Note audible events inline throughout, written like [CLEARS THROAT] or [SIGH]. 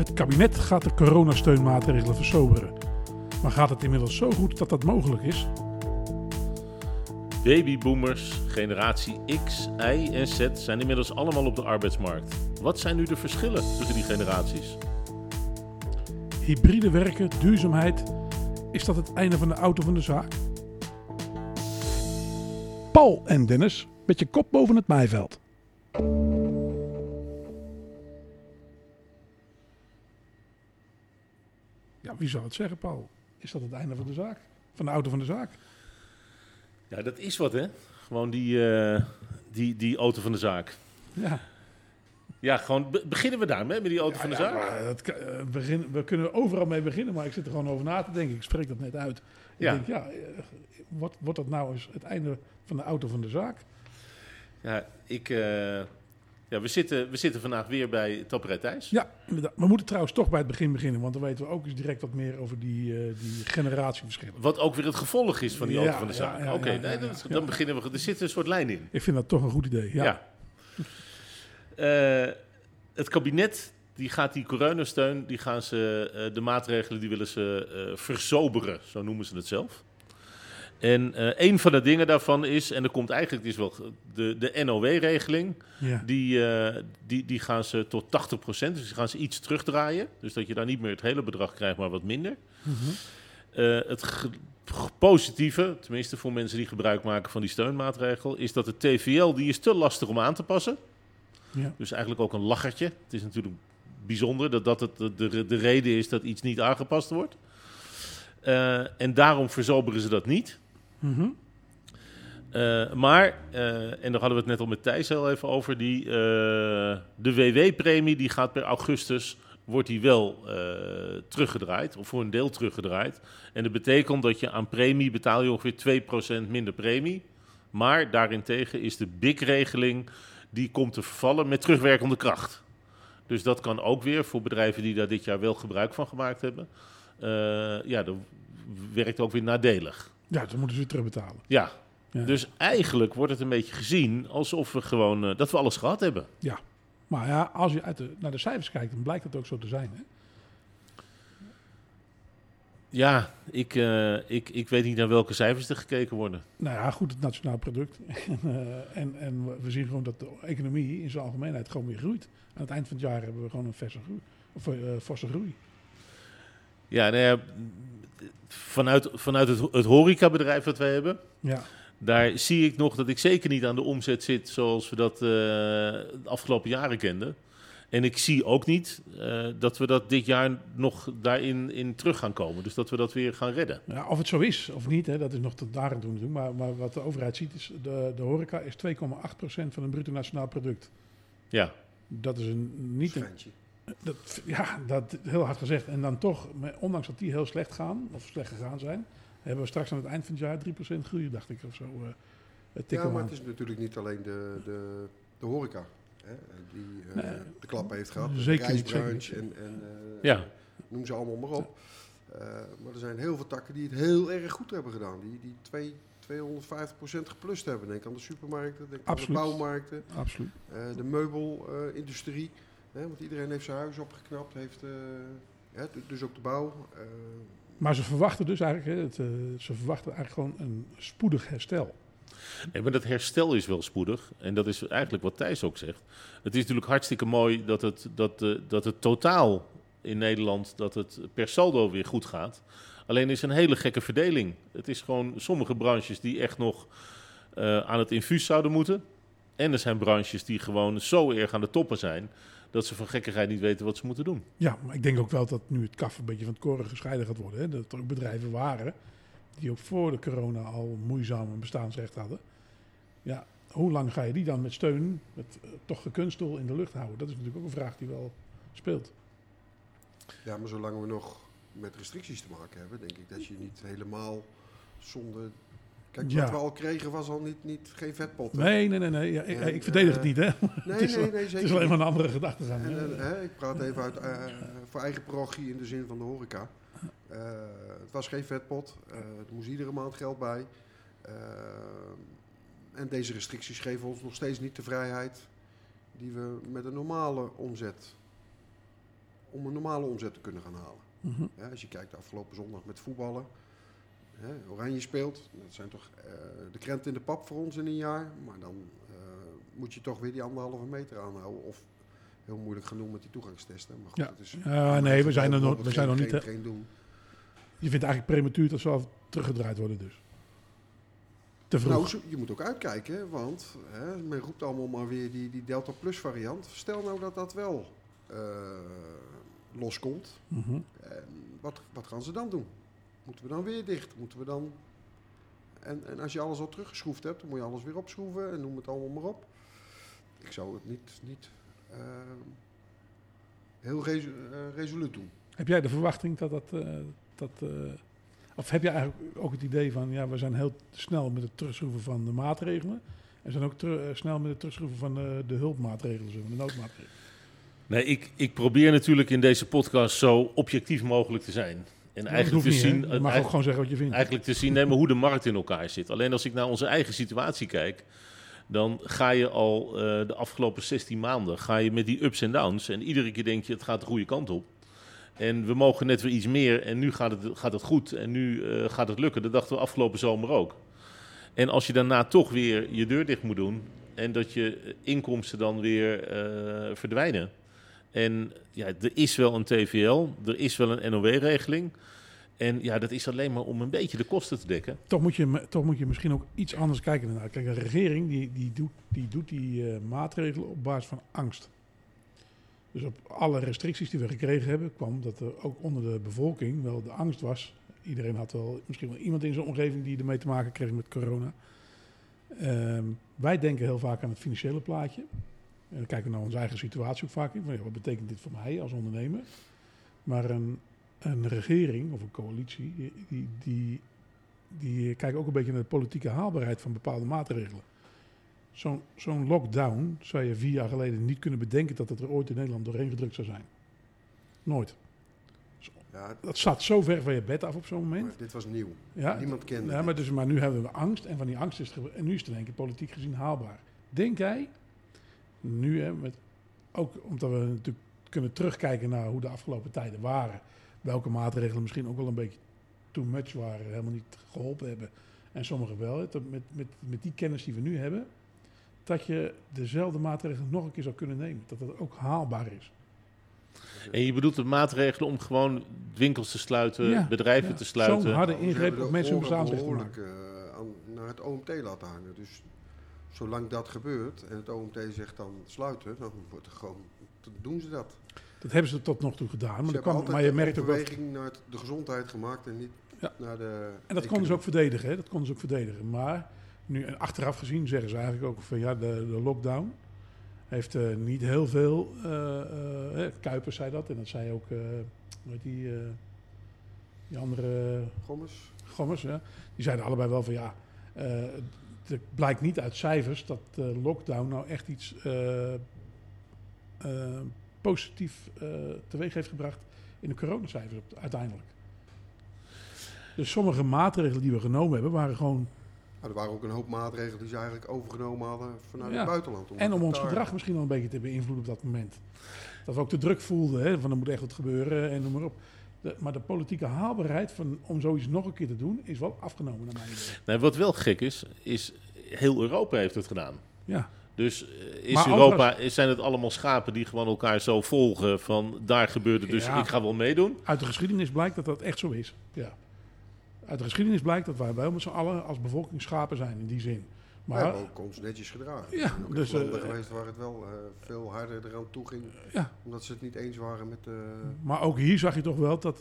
Het kabinet gaat de coronasteunmaatregelen versoberen. Maar gaat het inmiddels zo goed dat dat mogelijk is? Babyboomers, generatie X, Y en Z zijn inmiddels allemaal op de arbeidsmarkt. Wat zijn nu de verschillen tussen die generaties? Hybride werken, duurzaamheid. Is dat het einde van de auto van de zaak? Paul en Dennis met je kop boven het maaiveld. Wie zou het zeggen, Paul? Is dat het einde van de zaak? Van de auto van de zaak? Ja, dat is wat hè. Gewoon die, eh, die, die auto van de zaak. Ja. Ja, gewoon be- beginnen we daarmee met die auto Ja, van de ja, zaak. dat kan- eh, begin, we kunnen overal mee beginnen, maar ik zit er gewoon over na te denken. Ik spreek dat net uit. Ik Ja. denk, ja, eh, wordt, wordt dat nou eens het einde van de auto van de zaak? Ja, ik, ja we, zitten, we zitten vandaag weer bij Tapperij Thijs. Ja. We moeten trouwens toch bij het begin beginnen, want dan weten we ook eens direct wat meer over die, eh, die generatieverschillen. Wat ook weer het gevolg is van die Ja, auto van de zaak. ja, Oké, nee, ja. dan beginnen we. Er zit een soort lijn in. Ik vind dat toch een goed idee. Ja. Eh, het kabinet die gaat die coronasteun, die gaan ze, eh, de maatregelen die willen ze verzoberen, zo noemen ze het zelf. En eh, een van de dingen daarvan is, en er komt eigenlijk is wel de, de NOW-regeling, Ja. die, eh, die, die gaan ze tot 80%, dus die gaan ze iets terugdraaien. Dus dat je daar niet meer het hele bedrag krijgt, maar wat minder. Mhm. Eh, het positieve, tenminste voor mensen die gebruik maken van die steunmaatregel, is dat de TVL die is te lastig om aan te passen. Ja. Dus eigenlijk ook een lachertje. Het is natuurlijk bijzonder dat dat het de, de, de reden is dat iets niet aangepast wordt. En daarom verzoberen ze dat niet. Mhm. Eh, maar, eh, en daar hadden we het net al met Thijs even over, die, eh, de WW-premie die gaat per augustus, wordt die wel teruggedraaid, of voor een deel teruggedraaid. En dat betekent dat je aan premie betaal je ongeveer 2% minder premie. Maar daarentegen is de BIC-regeling, die komt te vervallen met terugwerkende kracht. Dus dat kan ook weer voor bedrijven die daar dit jaar wel gebruik van gemaakt hebben. Ja, dat werkt ook weer nadelig. Ja, dan moeten ze weer terugbetalen. Ja, Ja. dus eigenlijk wordt het een beetje gezien alsof we gewoon eh, dat we alles gehad hebben. Ja. Maar ja, als je uit de, naar de cijfers kijkt, dan blijkt het ook zo te zijn. Hè? Ja, ik, eh, ik, ik weet niet naar welke cijfers er gekeken worden. Nou ja, goed, het nationaal product. [LAUGHS] en, eh, en, en we- we zien gewoon dat de economie in zijn algemeenheid gewoon weer groeit. Aan het eind van het jaar hebben we gewoon een verse groei. Of, eh, forse groei. Ja, nou ja, vanuit, vanuit het, het horecabedrijf dat wij hebben, Ja, daar zie ik nog dat ik zeker niet aan de omzet zit zoals we dat eh, de afgelopen jaren kenden. En ik zie ook niet eh, dat we dat dit jaar nog daarin in terug gaan komen. Dus dat we dat weer gaan redden. ja, of het zo is of niet, hè, dat is nog tot daar aan toe natuurlijk. Maar, maar wat de overheid ziet is, de, de horeca is 2,8% van het bruto nationaal product. Ja, Dat is een, niet een. Dat, ja, dat heel hard gezegd. En dan toch, ondanks dat die heel slecht gaan, of slecht gegaan zijn, hebben we straks aan het eind van het jaar 3% groei, dacht ik, of zo. eh het tikken Ja, maar aan. het is natuurlijk niet alleen de, de, de horeca hè, die eh, Nee. de klap heeft gehad. Zeker de niet, zeker niet. en, en eh, Ja. noem ze allemaal maar op. Eh, maar er zijn heel veel takken die het heel erg goed hebben gedaan. Die, die twee, 250% geplust hebben. Denk aan de supermarkten, denk aan Absoluut. de bouwmarkten, Absoluut. eh, de meubelindustrie. Hè, want iedereen heeft zijn huis opgeknapt. Heeft, eh, hè, dus ook de bouw. eh, Maar ze verwachten dus eigenlijk, hè, het, eh, ze verwachten eigenlijk gewoon een spoedig herstel. Nee, maar dat herstel is wel spoedig. En dat is eigenlijk wat Thijs ook zegt. Het is natuurlijk hartstikke mooi dat het, dat, eh, dat het totaal in Nederland, dat het per saldo weer goed gaat. Alleen is een hele gekke verdeling. Het is gewoon sommige branches die echt nog eh, aan het infuus zouden moeten. En er zijn branches die gewoon zo erg aan de toppen zijn, dat ze van gekkigheid niet weten wat ze moeten doen. Ja, maar ik denk ook wel dat nu het kaf een beetje van het koren gescheiden gaat worden. Hè. Dat er ook bedrijven waren die ook voor de corona al moeizaam een bestaansrecht hadden. Ja, hoe lang ga je die dan met steun, met eh, toch gekunstel in de lucht houden? Dat is natuurlijk ook een vraag die wel speelt. Ja, maar zolang we nog met restricties te maken hebben, denk ik dat je niet helemaal zonder. Kijk, Ja. wat we al kregen was al niet, niet geen vetpot. hè? Nee, nee, nee. nee. Ja, ik, En, ik verdedig eh, het niet, hè. [LAUGHS] nee, het is nee, wel- nee, Het zeker is alleen maar een andere gedachte gaan. En, eh, hè, ik praat even uit, eh, voor eigen parochie in de zin van de horeca. Eh, het was geen vetpot. eh er moest iedere maand geld bij. Eh, en deze restricties geven ons nog steeds niet de vrijheid die we met een normale omzet om een normale omzet te kunnen gaan halen. Mhm. Ja, als je kijkt de afgelopen zondag met voetballen. Hè, Oranje speelt. Dat zijn toch eh, de krent in de pap voor ons in een jaar. Maar dan eh, moet je toch weer die anderhalve meter aanhouden. Of heel moeilijk genoemd met die toegangstesten. Maar goed, Ja. is, nee, we zijn er nog, we zijn nog niet. geen-. Je vindt eigenlijk prematuur dat ze al teruggedraaid worden dus. Te vroeg. Nou, je moet ook uitkijken, want hè, men roept allemaal maar weer die, die Delta Plus variant. Stel nou dat dat wel eh, loskomt. Mhm. En wat, wat gaan ze dan doen? Moeten we dan weer dicht? Moeten we dan... En, en als je alles al teruggeschroefd hebt, dan moet je alles weer opschroeven en noem het allemaal maar op. Ik zou het niet, niet eh, heel eh, resoluut doen. Heb jij de verwachting dat dat... eh, dat eh, of heb jij eigenlijk ook het idee van... Ja, we zijn heel snel met het terugschroeven van de maatregelen. En zijn ook snel met het terugschroeven van de, de hulpmaatregelen, maar, de noodmaatregelen. Nee, ik, ik probeer natuurlijk in deze podcast zo objectief mogelijk te zijn. En eigenlijk te niet, hè? zien, Je mag ook gewoon zeggen wat je vindt. eigenlijk te zien maar hoe de markt in elkaar zit. Alleen als ik naar onze eigen situatie kijk, dan ga je al eh, de afgelopen 16 maanden ga je met die ups en downs. En iedere keer denk je, het gaat de goede kant op. En we mogen net weer iets meer en nu gaat het, gaat het goed en nu eh, gaat het lukken. Dat dachten we afgelopen zomer ook. En als je daarna toch weer je deur dicht moet doen en dat je inkomsten dan weer eh, verdwijnen. En ja, er is wel een TVL, er is wel een NOW-regeling. En ja, dat is alleen maar om een beetje de kosten te dekken. Toch moet, je, toch moet je misschien ook iets anders kijken daarnaar. Kijk, een regering die, die doet die, doet die eh, maatregelen op basis van angst. Dus op alle restricties die we gekregen hebben, kwam dat er ook onder de bevolking wel de angst was. Iedereen had wel misschien wel iemand in zijn omgeving die ermee te maken kreeg met corona. Ehm, wij denken heel vaak aan het financiële plaatje. En dan kijken we naar onze eigen situatie ook vaak in. Van, ja, wat betekent dit voor mij als ondernemer? Maar een, een regering of een coalitie, die, die, die, kijken ook een beetje naar de politieke haalbaarheid van bepaalde maatregelen. Zo'n zo'n lockdown zou je vier jaar geleden niet kunnen bedenken dat het er ooit in Nederland doorheen gedrukt zou zijn. Nooit. Ja, Dat zat zo ver van je bed af op zo'n moment. maar dit was nieuw. Ja, Niemand kende ja, maar, dus, maar nu hebben we angst en van die angst is het, en nu is het in één keer politiek gezien haalbaar. Denk jij, nu hè, met, ook omdat we natuurlijk kunnen terugkijken naar hoe de afgelopen tijden waren, welke maatregelen misschien ook wel een beetje too much waren, helemaal niet geholpen hebben en sommige wel, hè, met, met, met die kennis die we nu hebben, dat je dezelfde maatregelen nog een keer zou kunnen nemen, dat dat ook haalbaar is. En je bedoelt de maatregelen om gewoon winkels te sluiten, Ja, bedrijven ja. te sluiten. Zo'n harde ingreep hebben op mensen hun bestaansrecht te maken. eh, aan, naar het OMT laten hangen. Dus zolang dat gebeurt en het OMT zegt dan sluiten, dan wordt er gewoon, dan doen ze dat. Dat hebben ze tot nog toe gedaan, maar, dat kwam, maar je merkt ook wel beweging naar de gezondheid gemaakt en niet Ja. naar de... En dat konden ze ook verdedigen, hè? dat konden ze ook verdedigen. Maar nu en achteraf gezien zeggen ze eigenlijk ook van ja, de, de lockdown heeft eh, niet heel veel. eh, eh, Kuipers zei dat en dat zei ook, hoe heet die, die andere Gommers. gommers, ja, die zeiden allebei wel van ja, het blijkt niet uit cijfers dat de lockdown nou echt iets eh, eh, positief eh, teweeg heeft gebracht in de coronacijfers uiteindelijk. Dus sommige maatregelen die we genomen hebben waren gewoon Nou, er waren ook een hoop maatregelen die ze eigenlijk overgenomen hadden vanuit Ja. het buitenland. omdat En om ons daar- gedrag misschien wel een beetje te beïnvloeden op dat moment. Dat we ook de druk voelden, hè, van er moet echt wat gebeuren en noem maar op. De- maar de politieke haalbaarheid van, om zoiets nog een keer te doen, is wel afgenomen naar mijn idee. Nee, wat wel gek is, is heel Europa heeft het gedaan. Ja, Dus eh, is Maar Europa, zijn het allemaal schapen die gewoon elkaar zo volgen van daar gebeurde dus Ja. ik ga wel meedoen? uit de geschiedenis blijkt dat dat echt zo is. Ja. Uit de geschiedenis blijkt dat wij wel met z'n allen als bevolking schapen zijn in die zin. Maar hebben ook ons netjes gedragen. Ja, Er ook dus, dus, landen eh, geweest waar het wel eh, veel harder eraan toe ging. Ja. Omdat ze het niet eens waren met... eh, Maar ook hier zag je toch wel dat eh,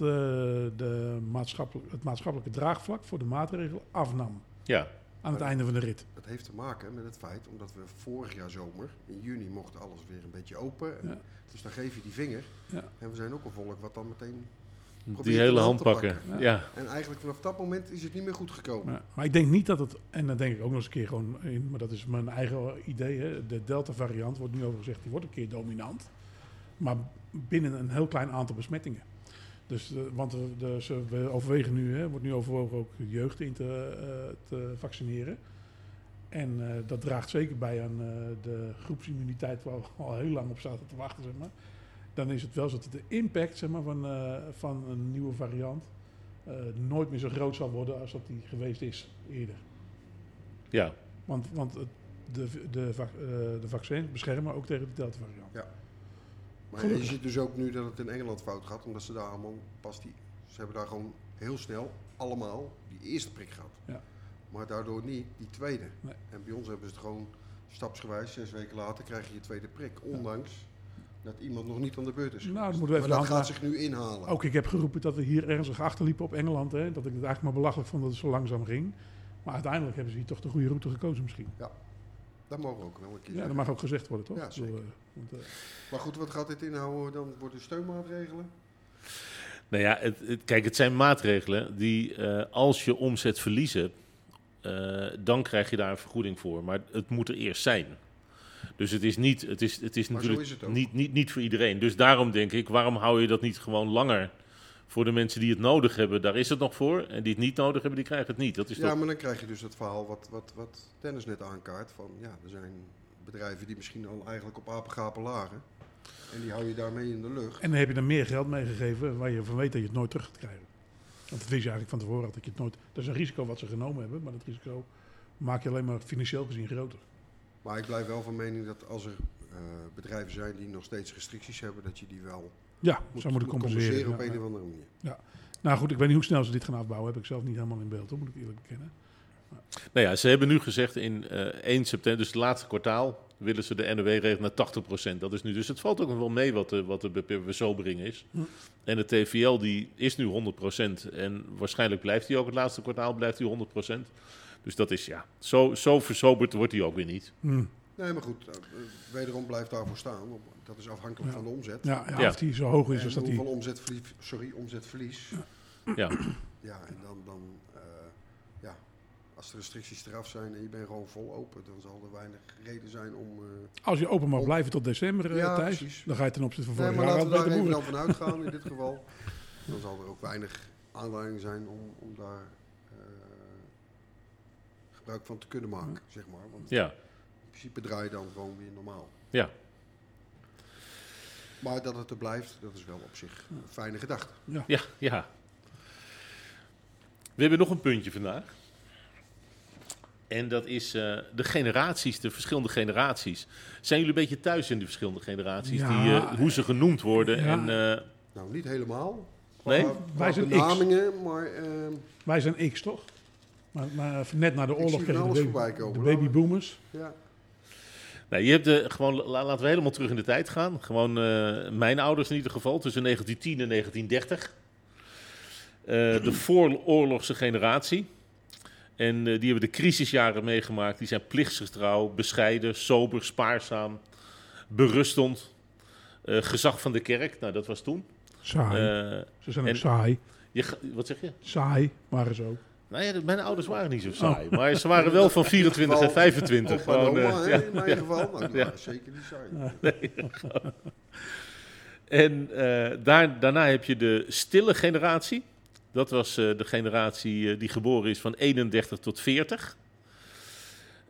de maatschappelijk, het maatschappelijke draagvlak voor de maatregelen afnam Ja, aan het einde van de rit. Dat heeft te maken met het feit, omdat we vorig jaar zomer, in juni, mocht alles weer een beetje open. En Ja. Dus dan geef je die vinger. Ja. En we zijn ook een volk wat dan meteen... die hele hand pakken. Ja. En eigenlijk vanaf dat moment is het niet meer goed gekomen. Maar, maar ik denk niet dat het, en dan denk ik ook nog eens een keer gewoon in, maar dat is mijn eigen idee. Hè, de Delta-variant wordt nu over gezegd, die wordt een keer dominant. Maar binnen een heel klein aantal besmettingen. Dus, eh, want ze, we overwegen nu, hè, wordt nu overwogen ook jeugd in te, eh, te vaccineren. En eh, dat draagt zeker bij aan eh, de groepsimmuniteit waar we [LAUGHS] al heel lang op zaten te wachten, zeg maar. dan is het wel zo dat de impact zeg maar, van, eh, van een nieuwe variant eh, nooit meer zo groot zal worden als dat die geweest is eerder. Ja, Want, want het- de, de, eh, de vaccins beschermen ook tegen de Delta-variant. Maar Gelukkig. je ziet dus ook nu dat het in Engeland fout gaat, omdat ze daar allemaal pas die. Ze hebben daar gewoon heel snel allemaal die eerste prik gehad. Ja. Maar daardoor niet die tweede. Nee. En bij ons hebben ze het gewoon stapsgewijs, zes weken later krijg je je tweede prik. Ondanks dat iemand nog niet aan de beurt is. Nou, dan moeten we even maar dat gaat zich nu inhalen. Ook ik heb geroepen dat we hier ernstig achterliepen op Engeland. Hè, dat ik het eigenlijk maar belachelijk vond dat het zo langzaam ging. Maar uiteindelijk hebben ze hier toch de goede route gekozen misschien. Dat mogen we ook wel een keer Ja, dat mag ook gezegd worden, toch? Ja, zeker. eh, want, eh, Maar goed, wat gaat dit inhouden? Dan worden steunmaatregelen. Nou ja, het, het- kijk, het zijn maatregelen die eh, als je omzet verliezen, eh, dan krijg je daar een vergoeding voor. Maar het moet er eerst zijn. Dus het is, niet, het is, het is Maar natuurlijk is het ook. niet, niet, niet voor iedereen. Dus daarom denk ik, waarom hou je dat niet gewoon langer voor de mensen die het nodig hebben? Daar is het nog voor. En die het niet nodig hebben, die krijgen het niet. Dat is Ja, toch... maar dan krijg je dus het verhaal wat, wat, wat Dennis net aankaart. Van ja, er zijn bedrijven die misschien al eigenlijk op apengapen lagen. En die hou je daarmee in de lucht. En dan heb je er meer geld meegegeven waar je van weet dat je het nooit terug gaat krijgen. Want dat wist je eigenlijk van tevoren dat je het nooit... Dat is een risico wat ze genomen hebben, maar dat risico maak je alleen maar financieel gezien groter. Maar ik blijf wel van mening dat als er eh, bedrijven zijn die nog steeds restricties hebben, dat je die wel Ja, moet, zou moeten moet compenseren. op ja, een ja. of andere manier. Nou goed, ik weet niet hoe snel ze dit gaan afbouwen. Heb ik zelf niet helemaal in beeld, hoor, moet ik eerlijk bekennen. Nou ja, ze hebben nu gezegd in eh 1 september, dus het laatste kwartaal, willen ze de NOW-regel naar 80%. Dat is nu, dus het valt ook nog wel mee wat de, wat de be- verzobering is. Hm. En de TVL die is nu 100% en waarschijnlijk blijft die ook het laatste kwartaal blijft die 100%. Dus dat is ja, zo, zo verzoberd wordt die ook weer niet. Hm. Nee, maar goed, eh, eh, wederom blijft daarvoor staan. Dat is afhankelijk Ja. van de omzet. Ja, ja, Ja. of die zo hoog is en als dat die... hoeveel omzetverlies, sorry, omzetverlies. Ja, Ja, en dan, dan eh, als de restricties eraf zijn en je bent gewoon vol open, dan zal er weinig reden zijn om... eh, Als je open mag Om- blijven tot december, eh, Ja, Thijs, precies. dan ga je ten opzichte van Nee, vorig maar jaar laten al we daar even van uitgaan in dit [LAUGHS] geval. Dan zal er ook weinig aanleiding zijn om, om daar eh, gebruik van te kunnen maken, zeg maar. Want ja, in principe draai je dan gewoon weer normaal. ja. Maar dat het er blijft, dat is wel op zich een fijne gedachte. Ja, ja. We hebben nog een puntje vandaag. En dat is eh, de generaties, de verschillende generaties. Zijn jullie een beetje thuis in die verschillende generaties? Ja. Die, eh, hoe ze genoemd worden? Ja. En, eh, Nou, niet helemaal. Nee? Qua- Wij Qua zijn X. benamingen, maar ehm, Wij zijn X, toch? Maar, maar net na de oorlog kregen van de, alles baby, voorbij komen, de babyboomers. ja. nou, je hebt de, gewoon, la- laten we helemaal terug in de tijd gaan. Gewoon eh, mijn ouders in ieder geval, tussen 1910 en 1930. Eh, de vooroorlogse generatie. En eh, die hebben de crisisjaren meegemaakt. Die zijn plichtsgetrouw, bescheiden, sober, spaarzaam, berustend. Eh, gezag van de kerk, nou dat was toen. Saai. Eh, ze zijn ook saai. je, wat zeg je? Saai waren ze ook. Nou ja, mijn ouders waren niet zo saai. Maar ze waren wel van [LAUGHS] 24 en 25. Opa en Gewoon, oma, eh, ja. in mijn geval. Nou, die Ja. zeker niet saai. [LAUGHS] En eh, daar, daarna heb je de stille generatie. Dat was eh, de generatie eh, die geboren is van 31 tot 40.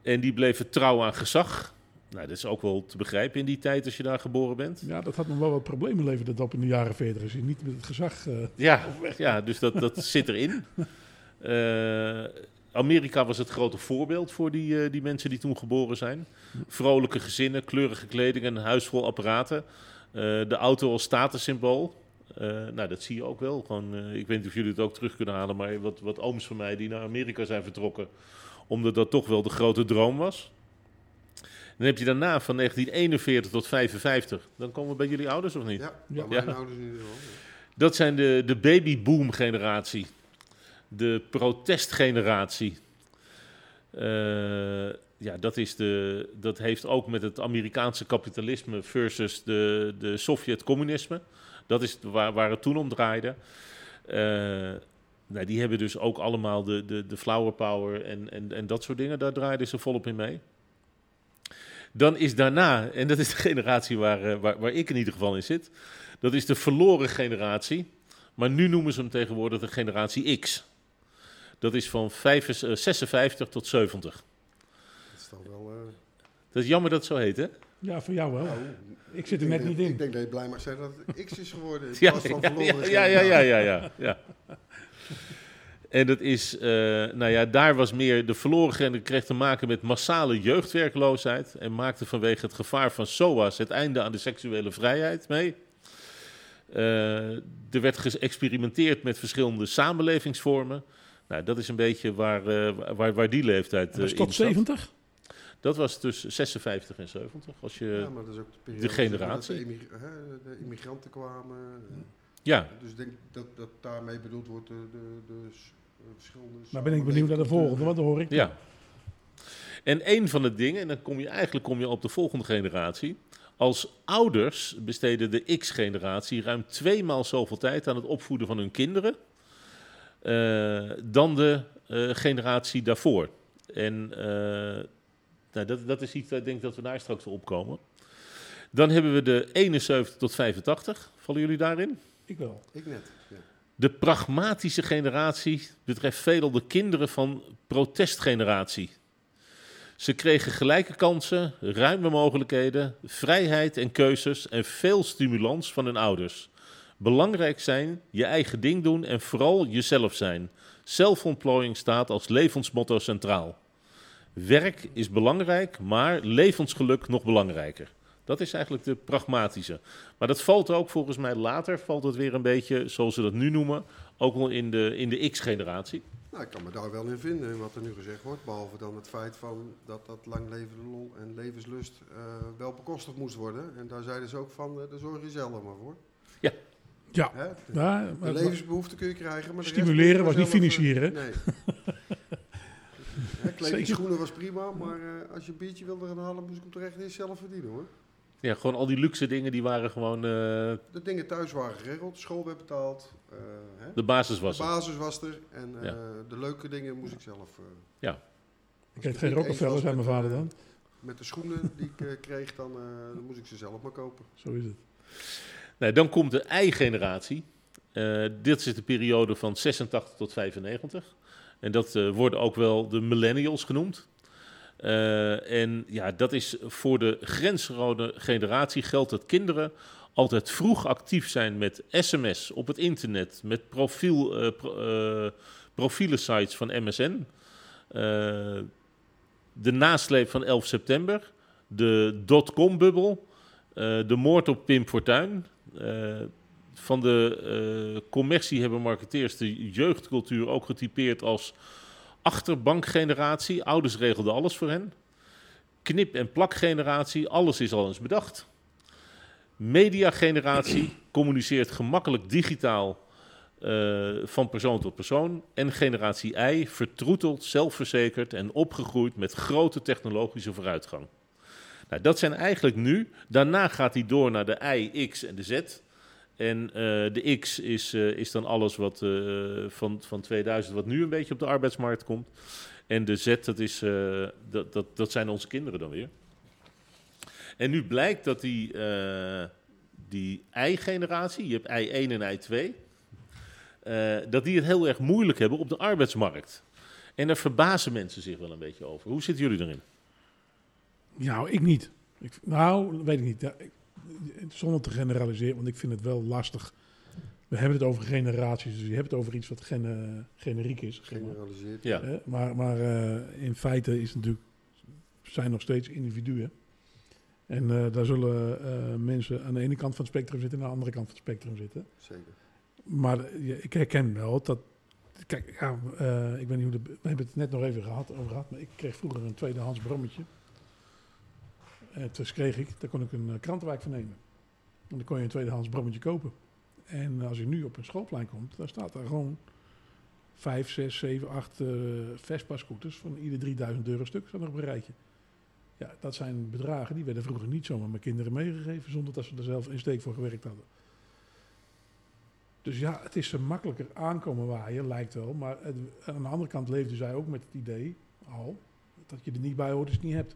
En die bleven trouw aan gezag. Nou, dat is ook wel te begrijpen in die tijd als je daar geboren bent. Ja, dat had nog wel wat problemen leverd dat op in de jaren 40. Als je niet met het gezag... eh, Ja, ja dus dat, dat [LAUGHS] zit erin. Amerika was het grote voorbeeld voor die, die mensen die toen geboren zijn. Vrolijke gezinnen, kleurige kleding en een huis vol apparaten. De auto als statussymbool. Eh, nou, dat zie je ook wel. Gewoon, eh, ik weet niet of jullie het ook terug kunnen halen, maar wat, wat ooms van mij die naar Amerika zijn vertrokken, omdat dat toch wel de grote droom was. Dan heb je daarna van 1941 tot 55. Dan komen we bij jullie ouders of niet? Ja, Ja. bij mijn ouders in ieder geval. Dat zijn de, de babyboom generatie. De protestgeneratie. Eh, ja, dat, is de, dat heeft ook met het Amerikaanse kapitalisme versus de, de Sovjet-communisme. Dat is waar, waar het toen om draaide. Eh, nou, die hebben dus ook allemaal de, de, de flower power en, en, en dat soort dingen. Daar draaiden ze volop in mee. Dan is daarna, en dat is de [LAUGHS] generatie waar, eh, waar, waar ik in ieder geval in zit. Dat is de verloren generatie. Maar nu noemen ze hem tegenwoordig de generatie X. Dat is van vijf- eh, 56 tot 70. Dat is wel... eh, Dat is jammer dat het zo heet, hè? Ja, voor jou wel. Nou, Ik zit er net dat- niet in. Ik denk dat je blij mag zijn dat het X is geworden [LAUGHS] Ja, plaats van ja, verloren. ja, ja, ja, ja, ja, [LAUGHS] ja. En dat is, eh, nou ja, daar was meer de verloren generatie kreeg te maken met massale jeugdwerkloosheid en maakte vanwege het gevaar van SOA's het einde aan de seksuele vrijheid mee. Eh, er werd geëxperimenteerd met verschillende samenlevingsvormen. Nou, dat is een beetje waar, eh, waar, waar die leeftijd Dat is eh, tot in zat. 70? Dat was tussen 56 en 70. Als je, Ja, maar dat is ook de periode generatie. de, immig- hè, de immigranten kwamen. ja, Dus ik denk dat, dat daarmee bedoeld wordt de, de, de eh, verschillende... Nou ben ik benieuwd naar de volgende, want dan hoor ik. Ja. En een van de dingen, en dan kom je eigenlijk kom je op de volgende generatie. Als ouders besteden de X-generatie ruim tweemaal zoveel tijd aan het opvoeden van hun kinderen eh, dan de eh, generatie daarvoor. En eh, nou, dat, dat is iets, ik denk dat we daar straks op komen. Dan hebben we de 71 tot 85. Vallen jullie daarin? Ik wel. Ik net, ja. De pragmatische generatie betreft veelal de kinderen van protestgeneratie. Ze kregen gelijke kansen, ruime mogelijkheden, vrijheid en keuzes en veel stimulans van hun ouders. Belangrijk zijn, je eigen ding doen en vooral jezelf zijn. Zelfontplooiing staat als levensmotto centraal. Werk is belangrijk, maar levensgeluk nog belangrijker. Dat is eigenlijk de pragmatische. Maar dat valt ook volgens mij later, valt het weer een beetje, zoals ze dat nu noemen, ook wel in de, in de X-generatie. Nou, ik kan me daar wel in vinden, in wat er nu gezegd wordt. Behalve dan het feit van dat dat lang levende lol en levenslust eh, wel bekostigd moest worden. En daar zeiden ze ook van, eh, daar zorg je zelf maar voor. Ja. Hè? De, Ja, de levensbehoeften kun je krijgen, maar de Stimuleren was niet eh, financieren. Nee. [LAUGHS] Zeker. schoenen was prima, maar eh, als je een biertje wilde gaan halen, moest ik hem toch echt eerst zelf verdienen hoor. Ja, gewoon al die luxe dingen, die waren gewoon eh, De dingen thuis waren geregeld, de school werd betaald, eh, hè? de basis de was er. basis was er en eh, Ja. de leuke dingen moest ik zelf. eh, Ja. Ik kreeg geen eens Rockefeller, zei mijn met, vader dan. Met de schoenen die ik kreeg, dan, eh, dan moest ik ze zelf maar kopen. Zo is het. Nou, dan komt de I-generatie. Eh, dit is de periode van 86 tot 95. En dat eh, worden ook wel de millennials genoemd. Eh, en ja, dat is voor de grensrode generatie geldt dat kinderen altijd vroeg actief zijn met sms op het internet, met profiel, eh, pro, eh, profielensites van MSN. De nasleep van 11 september, de dotcom-bubbel, de moord op Pim Fortuyn. Van de eh, commercie hebben marketeers de jeugdcultuur ook getypeerd als achterbankgeneratie. Ouders regelden alles voor hen. Knip- en plakgeneratie, alles is al eens bedacht. Mediageneratie [CLEARS THROAT] communiceert gemakkelijk digitaal eh, van persoon tot persoon. En generatie I vertroeteld, zelfverzekerd en opgegroeid met grote technologische vooruitgang. Nou, dat zijn eigenlijk nu. Daarna gaat hij door naar de I, X en de Z. En eh, de X is, eh, is dan alles wat eh, van, van 2000, wat nu een beetje op de arbeidsmarkt komt. En de Z, dat, is, dat, dat, dat zijn onze kinderen dan weer. En nu blijkt dat die, die I-generatie, je hebt I1 en I2, eh, dat die het heel erg moeilijk hebben op de arbeidsmarkt. En daar verbazen mensen zich wel een beetje over. Hoe zitten jullie erin? Nou, ik niet. Ik, nou, weet ik niet. Ik- zonder te generaliseren, want ik vind het wel lastig. We hebben het over generaties, dus je hebt het over iets wat gene- generiek is. Generaliseerd. Ja, Hè, maar maar eh, in feite is het natuurlijk, zijn nog steeds individuen. En eh, daar zullen eh, mensen aan de ene kant van het spectrum zitten en aan de andere kant van het spectrum zitten. Zeker. Maar ja, ik herken wel dat. Kijk, ja, eh, ik weet niet hoe de, we hebben het net nog even gehad, over gehad, maar ik kreeg vroeger een tweedehands brommetje. En dus kreeg ik, daar kon ik een eh, krantenwijk van nemen. En dan kon je een tweedehands brommetje kopen. En als je nu op een schoolplein komt, dan staat daar gewoon 5, 6, 7, 8 eh Vespa-scooters van ieder 3000 euro stuk staan nog op een rijtje. Ja, dat zijn bedragen die werden vroeger niet zomaar mijn kinderen meegegeven zonder dat ze er zelf een steek voor gewerkt hadden. Dus ja, het is ze makkelijker aankomen waaien, lijkt wel. Maar aan de andere kant leefden zij ook met het idee al dat je er niet bij hoort als je niet hebt.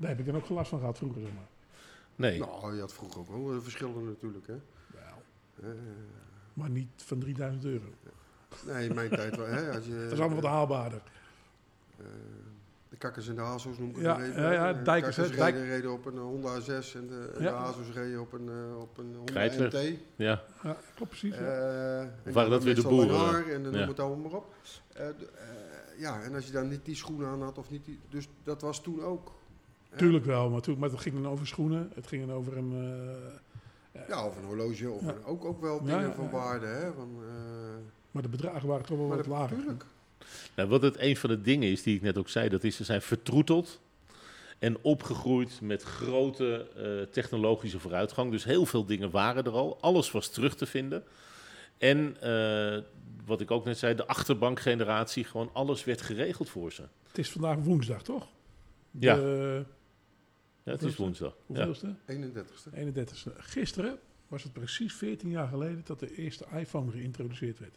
Daar heb ik dan ook gelast van gehad vroeger, zeg maar. nee. Nou, je had vroeger ook wel eh, verschillen natuurlijk. Hè? Wel. Eh, Maar niet van 3000 euro. nee, in mijn tijd wel. Hè, als je, Dat is allemaal wat haalbaarder. eh, De kakkers en de hazels noem ik het Ja, maar even. ja, ja, De dijkers, reden, dijk- reden op een Honda 6 en de, en Ja. de hazels reden op een, op een Honda Kreidler. NT. Ja, Ja, klopt precies. ja. Eh, en waren dat weer de boeren? haar En dan Ja. noem het allemaal maar op. Ja, en als je dan niet die schoenen aan had of niet die... Dus dat was toen ook. Tuurlijk wel, maar, toen, maar het ging dan over schoenen. Het ging dan over een... eh, Ja, of een horloge. Of Ja. een- ook, ook wel dingen ja, van ja. waarde. Hè, van, eh, maar de bedragen waren toch wel wat lager. tuurlijk. Nou, wat het een van de dingen is die ik net ook zei, dat is ze zijn vertroeteld en opgegroeid met grote eh, technologische vooruitgang. Dus heel veel dingen waren er al. Alles was terug te vinden. En eh, wat ik ook net zei, de achterbankgeneratie, gewoon alles werd geregeld voor ze. Het is vandaag woensdag, toch? De, Ja, het is woensdag. Ja. hoeveelste? 31ste. 31ste. Gisteren was het precies 14 jaar geleden dat de eerste iPhone geïntroduceerd werd.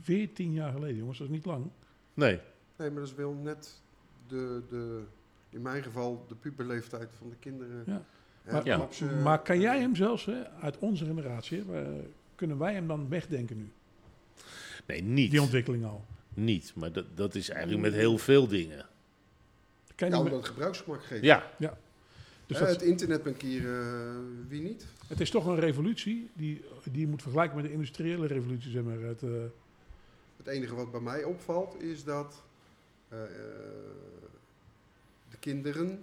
14 jaar geleden, jongens, dat is niet lang. Nee, Nee, maar dat is wel net de, de, in mijn geval, de puberleeftijd van de kinderen. Ja. Eh, Maar, Ja. ze- maar kan jij hem zelfs, hè, uit onze generatie, hè, eh, kunnen wij hem dan wegdenken nu? nee niet. Die ontwikkeling al. Niet, maar dat, dat is eigenlijk met heel veel dingen. Kan je Ja, het gebruiksgemak geeft. Ja, dus Eh, dat, het internetbankieren, wie niet? het is toch een revolutie die, die je moet vergelijken met de industriële revolutie. Zeg maar. het, eh, Het enige wat bij mij opvalt is dat eh, eh, de kinderen,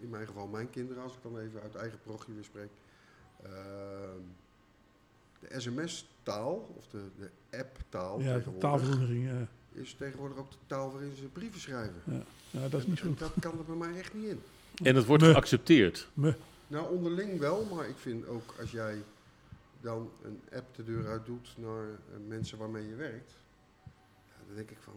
in mijn geval mijn kinderen, als ik dan even uit eigen parochie weer spreek, eh, de sms-taal of de, de app-taal ja, de tegenwoordig, taalverandering. eh, is tegenwoordig ook de taal waarin ze brieven schrijven. ja, dat is niet En goed. Dat kan er bij mij echt niet in. En het wordt geaccepteerd. Nou, onderling wel, maar ik vind ook als jij dan een app de deur uit doet naar eh, mensen waarmee je werkt, ja, dan denk ik van,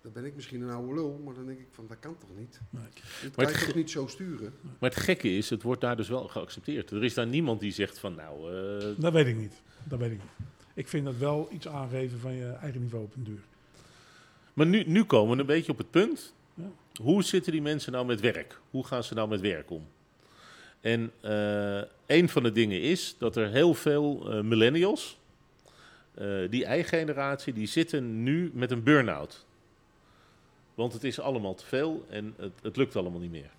dan ben ik misschien een oude lul, maar dan denk ik van, dat kan toch niet? Nee. Dit Maar kan het toch niet zo sturen? Maar het gekke is, het wordt daar dus wel geaccepteerd. Er is daar niemand die zegt van nou, eh, Dat weet ik niet. Dat weet ik niet. Ik vind dat wel iets aangeven van je eigen niveau op een duur. Maar nu, nu komen we een beetje op het punt. Hoe zitten die mensen nou met werk? Hoe gaan ze nou met werk om? En eh, een van de dingen is dat er heel veel eh, millennials, eh, die eigen-generatie, die zitten nu met een burn-out. Want het is allemaal te veel en het, het lukt allemaal niet meer.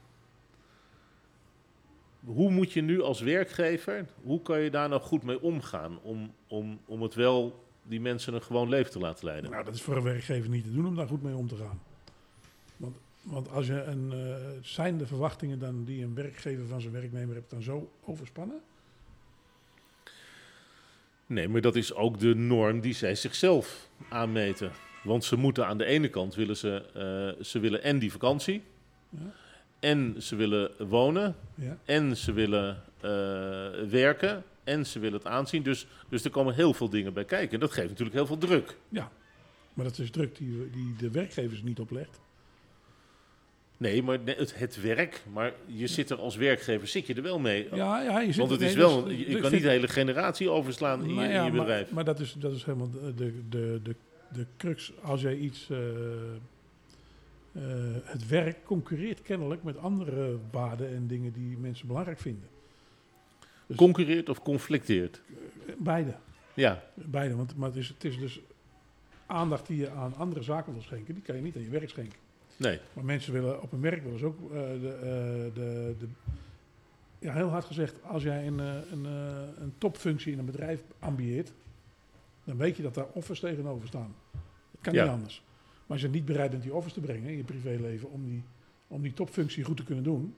Hoe moet je nu als werkgever, hoe kan je daar nou goed mee omgaan om, om, om het wel die mensen een gewoon leven te laten leiden? Nou, dat is voor een werkgever niet te doen om daar goed mee om te gaan. Want, als je een, eh, zijn de verwachtingen dan die een werkgever van zijn werknemer hebt dan zo overspannen? Nee, maar dat is ook de norm die zij zichzelf aanmeten. Want ze moeten aan de ene kant willen ze, eh, ze willen en die vakantie, Ja. en ze willen wonen, Ja. en ze willen eh, werken, en ze willen het aanzien. Dus, dus er komen heel veel dingen bij kijken. En dat geeft natuurlijk heel veel druk. ja. Maar dat is druk die, die de werkgevers niet oplegt. Nee, maar het, het werk, maar je zit er als werkgever, zit je er wel mee. Ja, ja, je zit Want het nee, is wel, dus- je, je dus kan niet de hele generatie overslaan in je, in ja, je maar- bedrijf. Maar, dat, is, dat is helemaal de, de, de, de, de crux. Als jij iets. eh, eh, het werk concurreert kennelijk met andere waarden en dingen die mensen belangrijk vinden. dus- Concurreert of conflicteert? Eh, Beide. Ja, Beide. Want maar het, is, het is dus aandacht die je aan andere zaken wil schenken, die kan je niet aan je werk schenken. Nee. Maar mensen willen op hun werk willen ze ook eh, de, eh, de, de. Ja, heel hard gezegd, als jij een, eh, een, een topfunctie in een bedrijf ambieert, dan weet je dat daar offers tegenover staan. Dat kan Ja. niet anders. Maar als je niet bereid bent die offers te brengen in je privéleven om die, om die topfunctie goed te kunnen doen,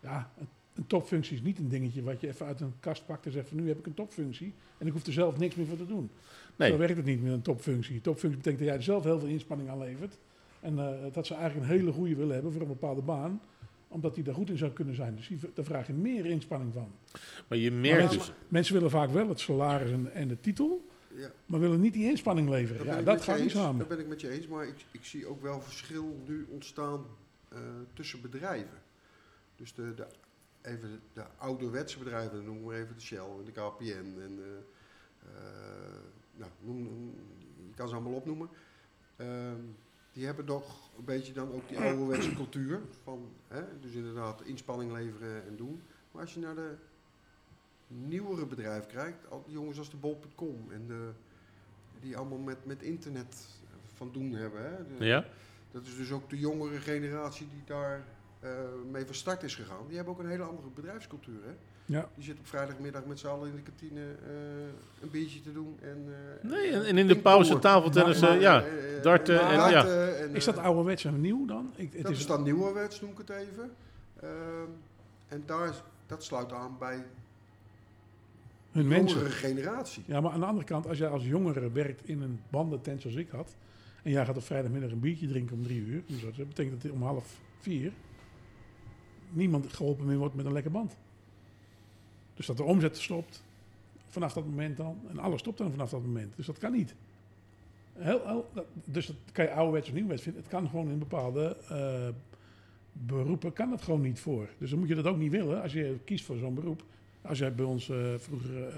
ja, een, een topfunctie is niet een dingetje wat je even uit een kast pakt en zegt van nu heb ik een topfunctie en ik hoef er zelf niks meer voor te doen. Nee. Zo werkt het niet met een topfunctie. Een topfunctie betekent dat jij er zelf heel veel inspanning aan levert. En eh, dat ze eigenlijk een hele goede willen hebben voor een bepaalde baan. Omdat die daar goed in zou kunnen zijn. Dus die, daar vraag je meer inspanning van. Maar je merkt Maar- dus... Mensen willen vaak wel het salaris en, en de titel. Ja, Maar willen niet die inspanning leveren. daar Ja, dat gaat niet samen. Daar ben ik met je eens, maar ik, ik zie ook wel verschil nu ontstaan eh, tussen bedrijven. Dus de, de, even de, de ouderwetse bedrijven, noem maar even de Shell en de KPN en eh, eh, nou, noem, noem- je kan ze allemaal opnoemen. Ehm, die hebben toch een beetje dan ook die ouderwetse cultuur van, hè, dus inderdaad inspanning leveren en doen. Maar als je naar de nieuwere bedrijven kijkt, al die jongens als de bol.com en de, die allemaal met, met internet van doen hebben. Hè? De- Ja? dat is dus ook de jongere generatie die daar eh, mee van start is gegaan. Die hebben ook een hele andere bedrijfscultuur. Hè? Ja. Die zit op vrijdagmiddag met z'n allen in de kantine eh, een biertje te doen. En, eh, Nee, en, in de pauze tafeltennis, eh, ja. Eh, darten en en- ja. Is dat ouderwets en nieuw dan? Ik, het dat is, is dan nieuwerwets, noem ik het even. Ehm, en daar, dat sluit aan bij hun de mensen. jongere generatie. Ja, maar aan de andere kant, als jij als jongere werkt in een bandentent zoals ik had... en jij gaat op vrijdagmiddag een biertje drinken om drie uur... dus dat betekent dat om half vier... niemand geholpen meer wordt met een lekker band. Dus dat de omzet stopt vanaf dat moment dan... en alles stopt dan vanaf dat moment. Dus dat kan niet. Heel, heel, dat- dus dat kan je ouderwets of nieuwwets vinden. Het kan gewoon in bepaalde eh, beroepen kan dat gewoon niet voor. Dus dan moet je dat ook niet willen als je kiest voor zo'n beroep. Als jij bij ons eh, vroeger eh,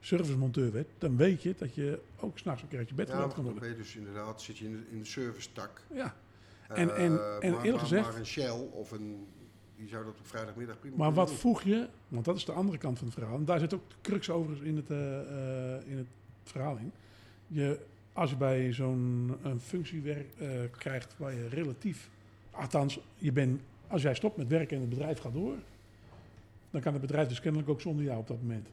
servicemonteur werd, dan weet je dat je ook s'nachts een keer uit je bed Ja, kan worden. je dus inderdaad, zit je in de, in de service tak. Ja, En- en- en maar, eerlijk maar- gezegd- Maar een Shell of een, die zou dat op vrijdagmiddag prima maar wat doen. voeg je, want dat is de andere kant van het verhaal. En daar zit ook de crux overigens in het, eh, eh, in het verhaal in. Je, als je bij zo'n functiewerk eh, krijgt waar je relatief, althans, je bent, als jij stopt met werken en het bedrijf gaat door, dan kan het bedrijf dus kennelijk ook zonder jou op dat moment.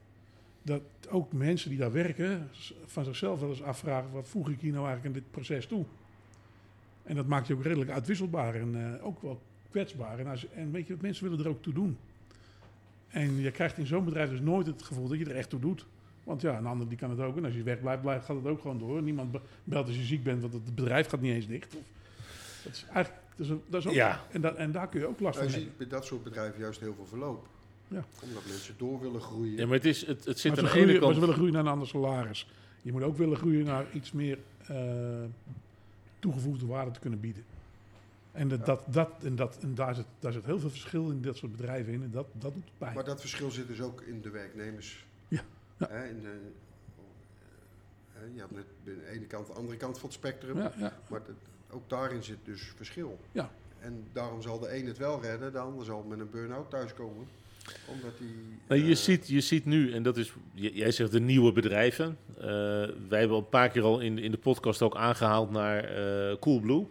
Dat ook mensen die daar werken van zichzelf wel eens afvragen, wat voeg ik hier nou eigenlijk in dit proces toe? En dat maakt je ook redelijk uitwisselbaar en ook wel kwetsbaar. En, als, en weet je, mensen willen er ook toe doen. En je krijgt in zo'n bedrijf dus nooit het gevoel dat je er echt toe doet. Want ja, een ander die kan het ook. En als je weg blijft, blijft gaat het ook gewoon door. Niemand be- belt als je ziek bent, want het bedrijf gaat niet eens dicht. Of, dat is eigenlijk, dat is, dat is ook, Ja. en, dat, en daar kun je ook last van je hebben. ziet bij dat soort bedrijven juist heel veel verloop. Ja. Omdat mensen door willen groeien. Ja, maar het, is, het, het zit Maar aan ze, de ene maar ze kant... willen groeien naar een ander salaris. Je moet ook willen groeien naar iets meer eh, toegevoegde waarde te kunnen bieden. En, dat, Ja. dat, dat, en, dat, en daar, zit, daar zit heel veel verschil in dat soort bedrijven in. En dat, dat doet pijn. Maar dat verschil zit dus ook in de werknemers. Ja, ja. Hè, in de, hè, je hebt net aan de ene kant de andere kant van het spectrum. ja, ja. Maar dat- ook daarin zit dus verschil. Ja. En daarom zal de een het wel redden, de ander zal met een burn-out thuiskomen. Omdat hij... Nou, je, eh, ziet, je ziet nu, en dat is, jij zegt de nieuwe bedrijven. Eh, wij hebben al een paar keer al in, in de podcast ook aangehaald naar eh Coolblue.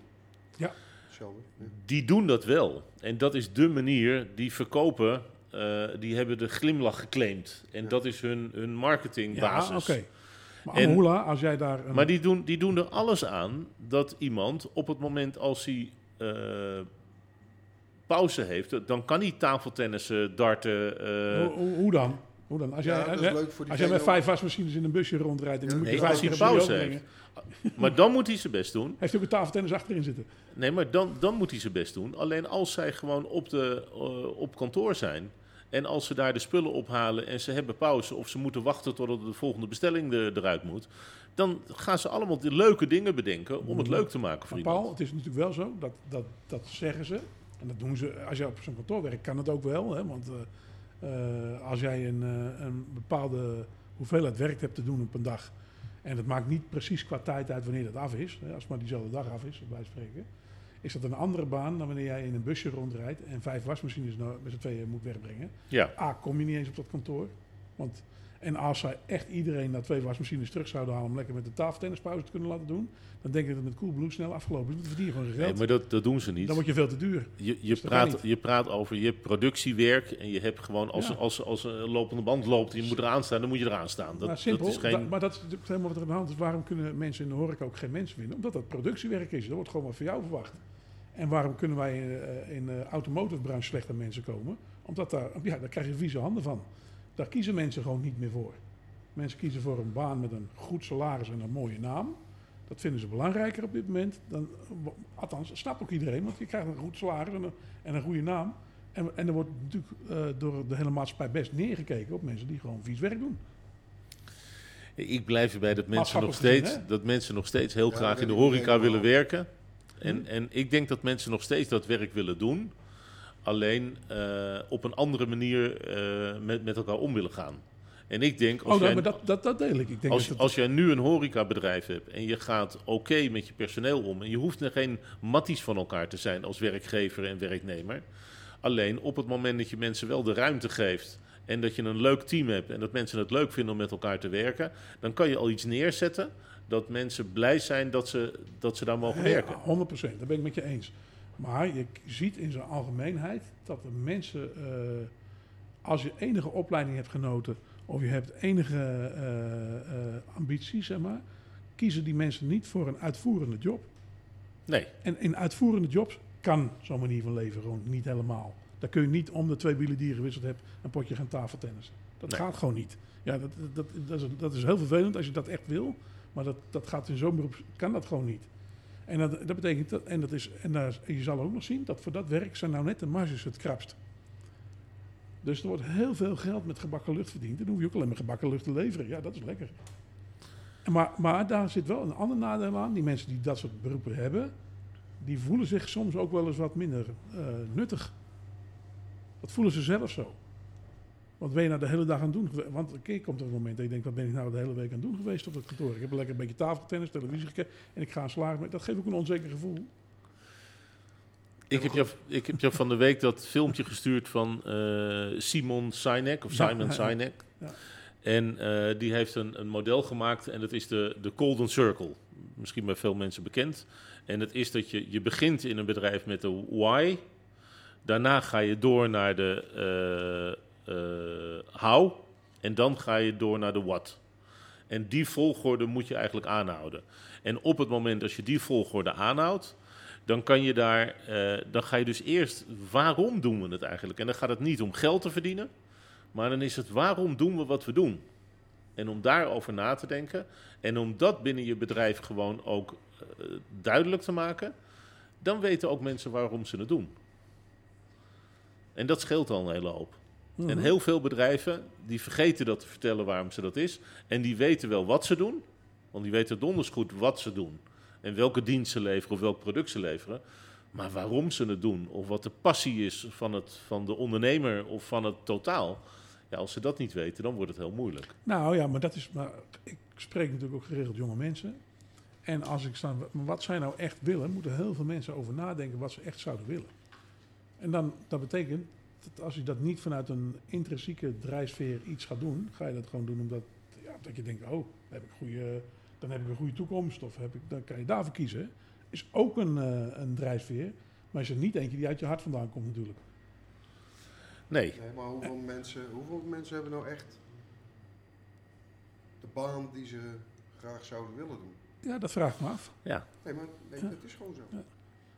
Hetzelfde, ja. Die doen dat wel. En dat is de manier die verkopen. eh, die hebben de glimlach geclaimd. En Ja. dat is hun, hun marketingbasis. Ja, oké. Maar als jij daar... Een, Maar die doen, die doen er alles aan dat iemand op het moment als hij eh, pauze heeft, dan kan hij tafeltennissen, darten. eh, hoe- hoe dan? Hoe dan? Als jij, Ja, dat als, is jij- leuk voor als jij diegene met vijf wasmachines in een busje rondrijdt en dan moet je Nee, vijf keer pauze brengen, Maar dan moet hij zijn best doen. heeft hij ook een tafeltennis achterin zitten. Nee, maar dan, dan moet hij zijn best doen. Alleen als zij gewoon op, de, eh, op kantoor zijn. En als ze daar de spullen ophalen en ze hebben pauze of ze moeten wachten totdat de volgende bestelling er, eruit moet. Dan gaan ze allemaal de leuke dingen bedenken om het leuk te maken voor Maar Paul, iemand. het is natuurlijk wel zo, dat, dat, dat zeggen ze. En dat doen ze, als je op zo'n kantoor werkt, kan het ook wel. Hè? Want eh, eh, als jij een, eh, een bepaalde hoeveelheid werk hebt te doen op een dag. En het maakt niet precies qua tijd uit wanneer dat af is. Hè? Als het maar diezelfde dag af is, bij spreken. Is dat een andere baan dan wanneer jij in een busje rondrijdt en vijf wasmachines nou met z'n tweeën moet wegbrengen. Ja, A, kom je niet eens op dat kantoor. Want, en als zij echt iedereen naar twee wasmachines terug zouden halen om lekker met de tafeltennispauze te kunnen laten doen, dan denk ik dat het met Coolblue snel afgelopen is. Want dan verdien je gewoon zijn nee, geld. maar dat, dat doen ze niet. dan word je veel te duur. Je, je, Dus praat, je praat over je productiewerk en je hebt gewoon als, Ja. als, als een lopende band loopt en je moet eraan staan, dan moet je eraan staan. Dat, maar simpel, dat is geen... da- maar dat is natuurlijk helemaal wat er aan de hand is. Waarom kunnen mensen in de horeca ook geen mensen vinden? Omdat dat productiewerk is. Dat wordt gewoon wat van jou verwacht. En waarom kunnen wij eh, in de automotive branche slecht aan mensen komen? Omdat daar, ja, daar krijg je vieze handen van. Daar kiezen mensen gewoon niet meer voor. Mensen kiezen voor een baan met een goed salaris en een mooie naam. Dat vinden ze belangrijker op dit moment. Dan, althans, dat snapt ook iedereen, want je krijgt een goed salaris en een, en een goede naam. En, en er wordt natuurlijk eh, door de hele maatschappij best neergekeken op mensen die gewoon vies werk doen. Ik blijf erbij dat mensen, nog steeds, gezien, dat mensen nog steeds heel Ja, graag in de horeca willen werken. En, en ik denk dat mensen nog steeds dat werk willen doen. Alleen eh, op een andere manier eh, met, met elkaar om willen gaan. En ik denk, als, oh, jij, maar dat, dat, dat deel ik. ik denk als, dat als jij nu een horecabedrijf hebt en je gaat oké met je personeel om... en je hoeft er geen matties van elkaar te zijn als werkgever en werknemer... Alleen op het moment dat je mensen wel de ruimte geeft en dat je een leuk team hebt en dat mensen het leuk vinden om met elkaar te werken, dan kan je al iets neerzetten dat mensen blij zijn dat ze, dat ze daar mogen werken. 100 procent, daar ben ik met je eens. Maar je ziet in zijn algemeenheid dat de mensen, eh, als je enige opleiding hebt genoten of je hebt enige eh, ambitie, zeg maar, kiezen die mensen niet voor een uitvoerende job. Nee, En in uitvoerende jobs kan zo'n manier van leven gewoon niet helemaal. Daar kun je niet om de twee wielen die je gewisseld hebt een potje gaan tafeltennissen. Dat Nee. gaat gewoon niet. Ja, dat, dat, dat, is, dat is heel vervelend als je dat echt wil. Maar dat, dat gaat in zo'n beroep, kan dat gewoon niet. En dat, dat betekent, dat, en, dat is, en daar, je zal ook nog zien dat voor dat werk zijn nou net de marges het krapst. Dus er wordt heel veel geld met gebakken lucht verdiend. En dan hoef je ook alleen maar gebakken lucht te leveren. Ja, dat is lekker. Maar, maar daar zit wel een ander nadeel aan. Die mensen die dat soort beroepen hebben, die voelen zich soms ook wel eens wat minder eh, nuttig. Dat voelen ze zelf zo. Wat ben je nou de hele dag aan het doen? Want een keer komt er een moment dat je denkt, wat ben ik nou de hele week aan het doen geweest op het kantoor? Ik heb lekker een beetje tafeltennis, televisie gekeken en ik ga aan slagen. Dat geeft ook een onzeker gevoel. ik heb, jou, ik heb jou van de week dat filmpje gestuurd van eh, Simon Sinek, of Simon ja, ja. Sinek. Ja. En eh, die heeft een, een model gemaakt en dat is de, de Golden Circle. Misschien bij veel mensen bekend. En dat is dat je, je begint in een bedrijf met de why. Daarna ga je door naar de eh, how. En dan ga je door naar de what. En die volgorde moet je eigenlijk aanhouden. En op het moment dat je die volgorde aanhoudt, dan kan je daar, eh, dan ga je dus eerst, waarom doen we het eigenlijk? En dan gaat het niet om geld te verdienen, maar dan is het waarom doen we wat we doen? En om daarover na te denken en om dat binnen je bedrijf gewoon ook eh, duidelijk te maken, dan weten ook mensen waarom ze het doen. En dat scheelt al een hele hoop. En heel veel bedrijven die vergeten dat te vertellen waarom ze dat is. En die weten wel wat ze doen, want die weten donders goed wat ze doen. En welke dienst ze leveren of welk product ze leveren. Maar waarom ze het doen, of wat de passie is van, het, van de ondernemer of van het totaal. Ja, als ze dat niet weten, dan wordt het heel moeilijk. Nou ja, maar dat is. Maar ik spreek natuurlijk ook geregeld jonge mensen. En als ik sta, maar wat zij nou echt willen, moeten heel veel mensen over nadenken wat ze echt zouden willen. En dan, dat betekent dat als je dat niet vanuit een intrinsieke drijfveer iets gaat doen, ga je dat gewoon doen omdat ja, dat je denkt, oh, dan heb ik, goede, dan heb ik een goede toekomst of heb ik, dan kan je daarvoor kiezen. Is ook een, eh, een drijfveer, maar is er niet eentje die uit je hart vandaan komt natuurlijk. Nee, Nee, maar hoeveel mensen, hoeveel mensen hebben nou echt de baan die ze graag zouden willen doen? Ja, dat vraag ik me af. ja. Nee, maar nee, Ja. dat is gewoon zo. Ja.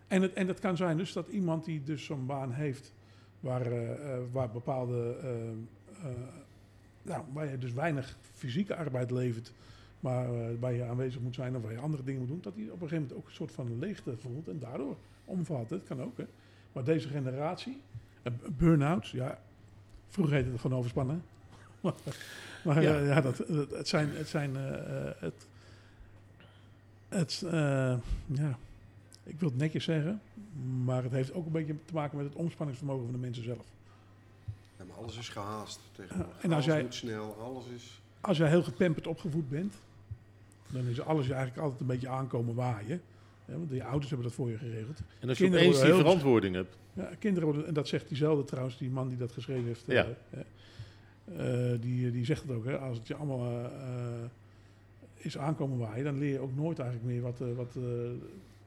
En het, en het kan zijn dus dat iemand die dus zo'n baan heeft waar, eh, eh, waar bepaalde, eh, nou, waar je dus weinig fysieke arbeid levert, maar waar je aanwezig moet zijn of waar je andere dingen moet doen, dat hij op een gegeven moment ook een soort van leegte voelt en daardoor omvalt. Dat kan ook, hè. Maar deze generatie, burn-outs, ja, vroeger heette het gewoon overspannen. [LAUGHS] maar maar Ja. ja dat, het, het zijn, het zijn, het, het, ja, ik wil het netjes zeggen, maar het heeft ook een beetje te maken met het omspanningsvermogen van de mensen zelf. Ja, maar alles is gehaast tegenwoordig. En als alles jij- moet snel, alles is... Als jij heel gepamperd opgevoed bent, dan is alles je eigenlijk altijd een beetje aankomen waaien. Ja, want je ouders hebben dat voor je geregeld. En als je Kinderen opeens die verantwoording hebt. Ja, kinderen worden, en dat zegt diezelfde trouwens, die man die dat geschreven heeft. eh, Ja. eh, eh, die, die zegt het ook, hè, als het je allemaal eh, is aankomen waaien, dan leer je ook nooit eigenlijk meer wat, eh,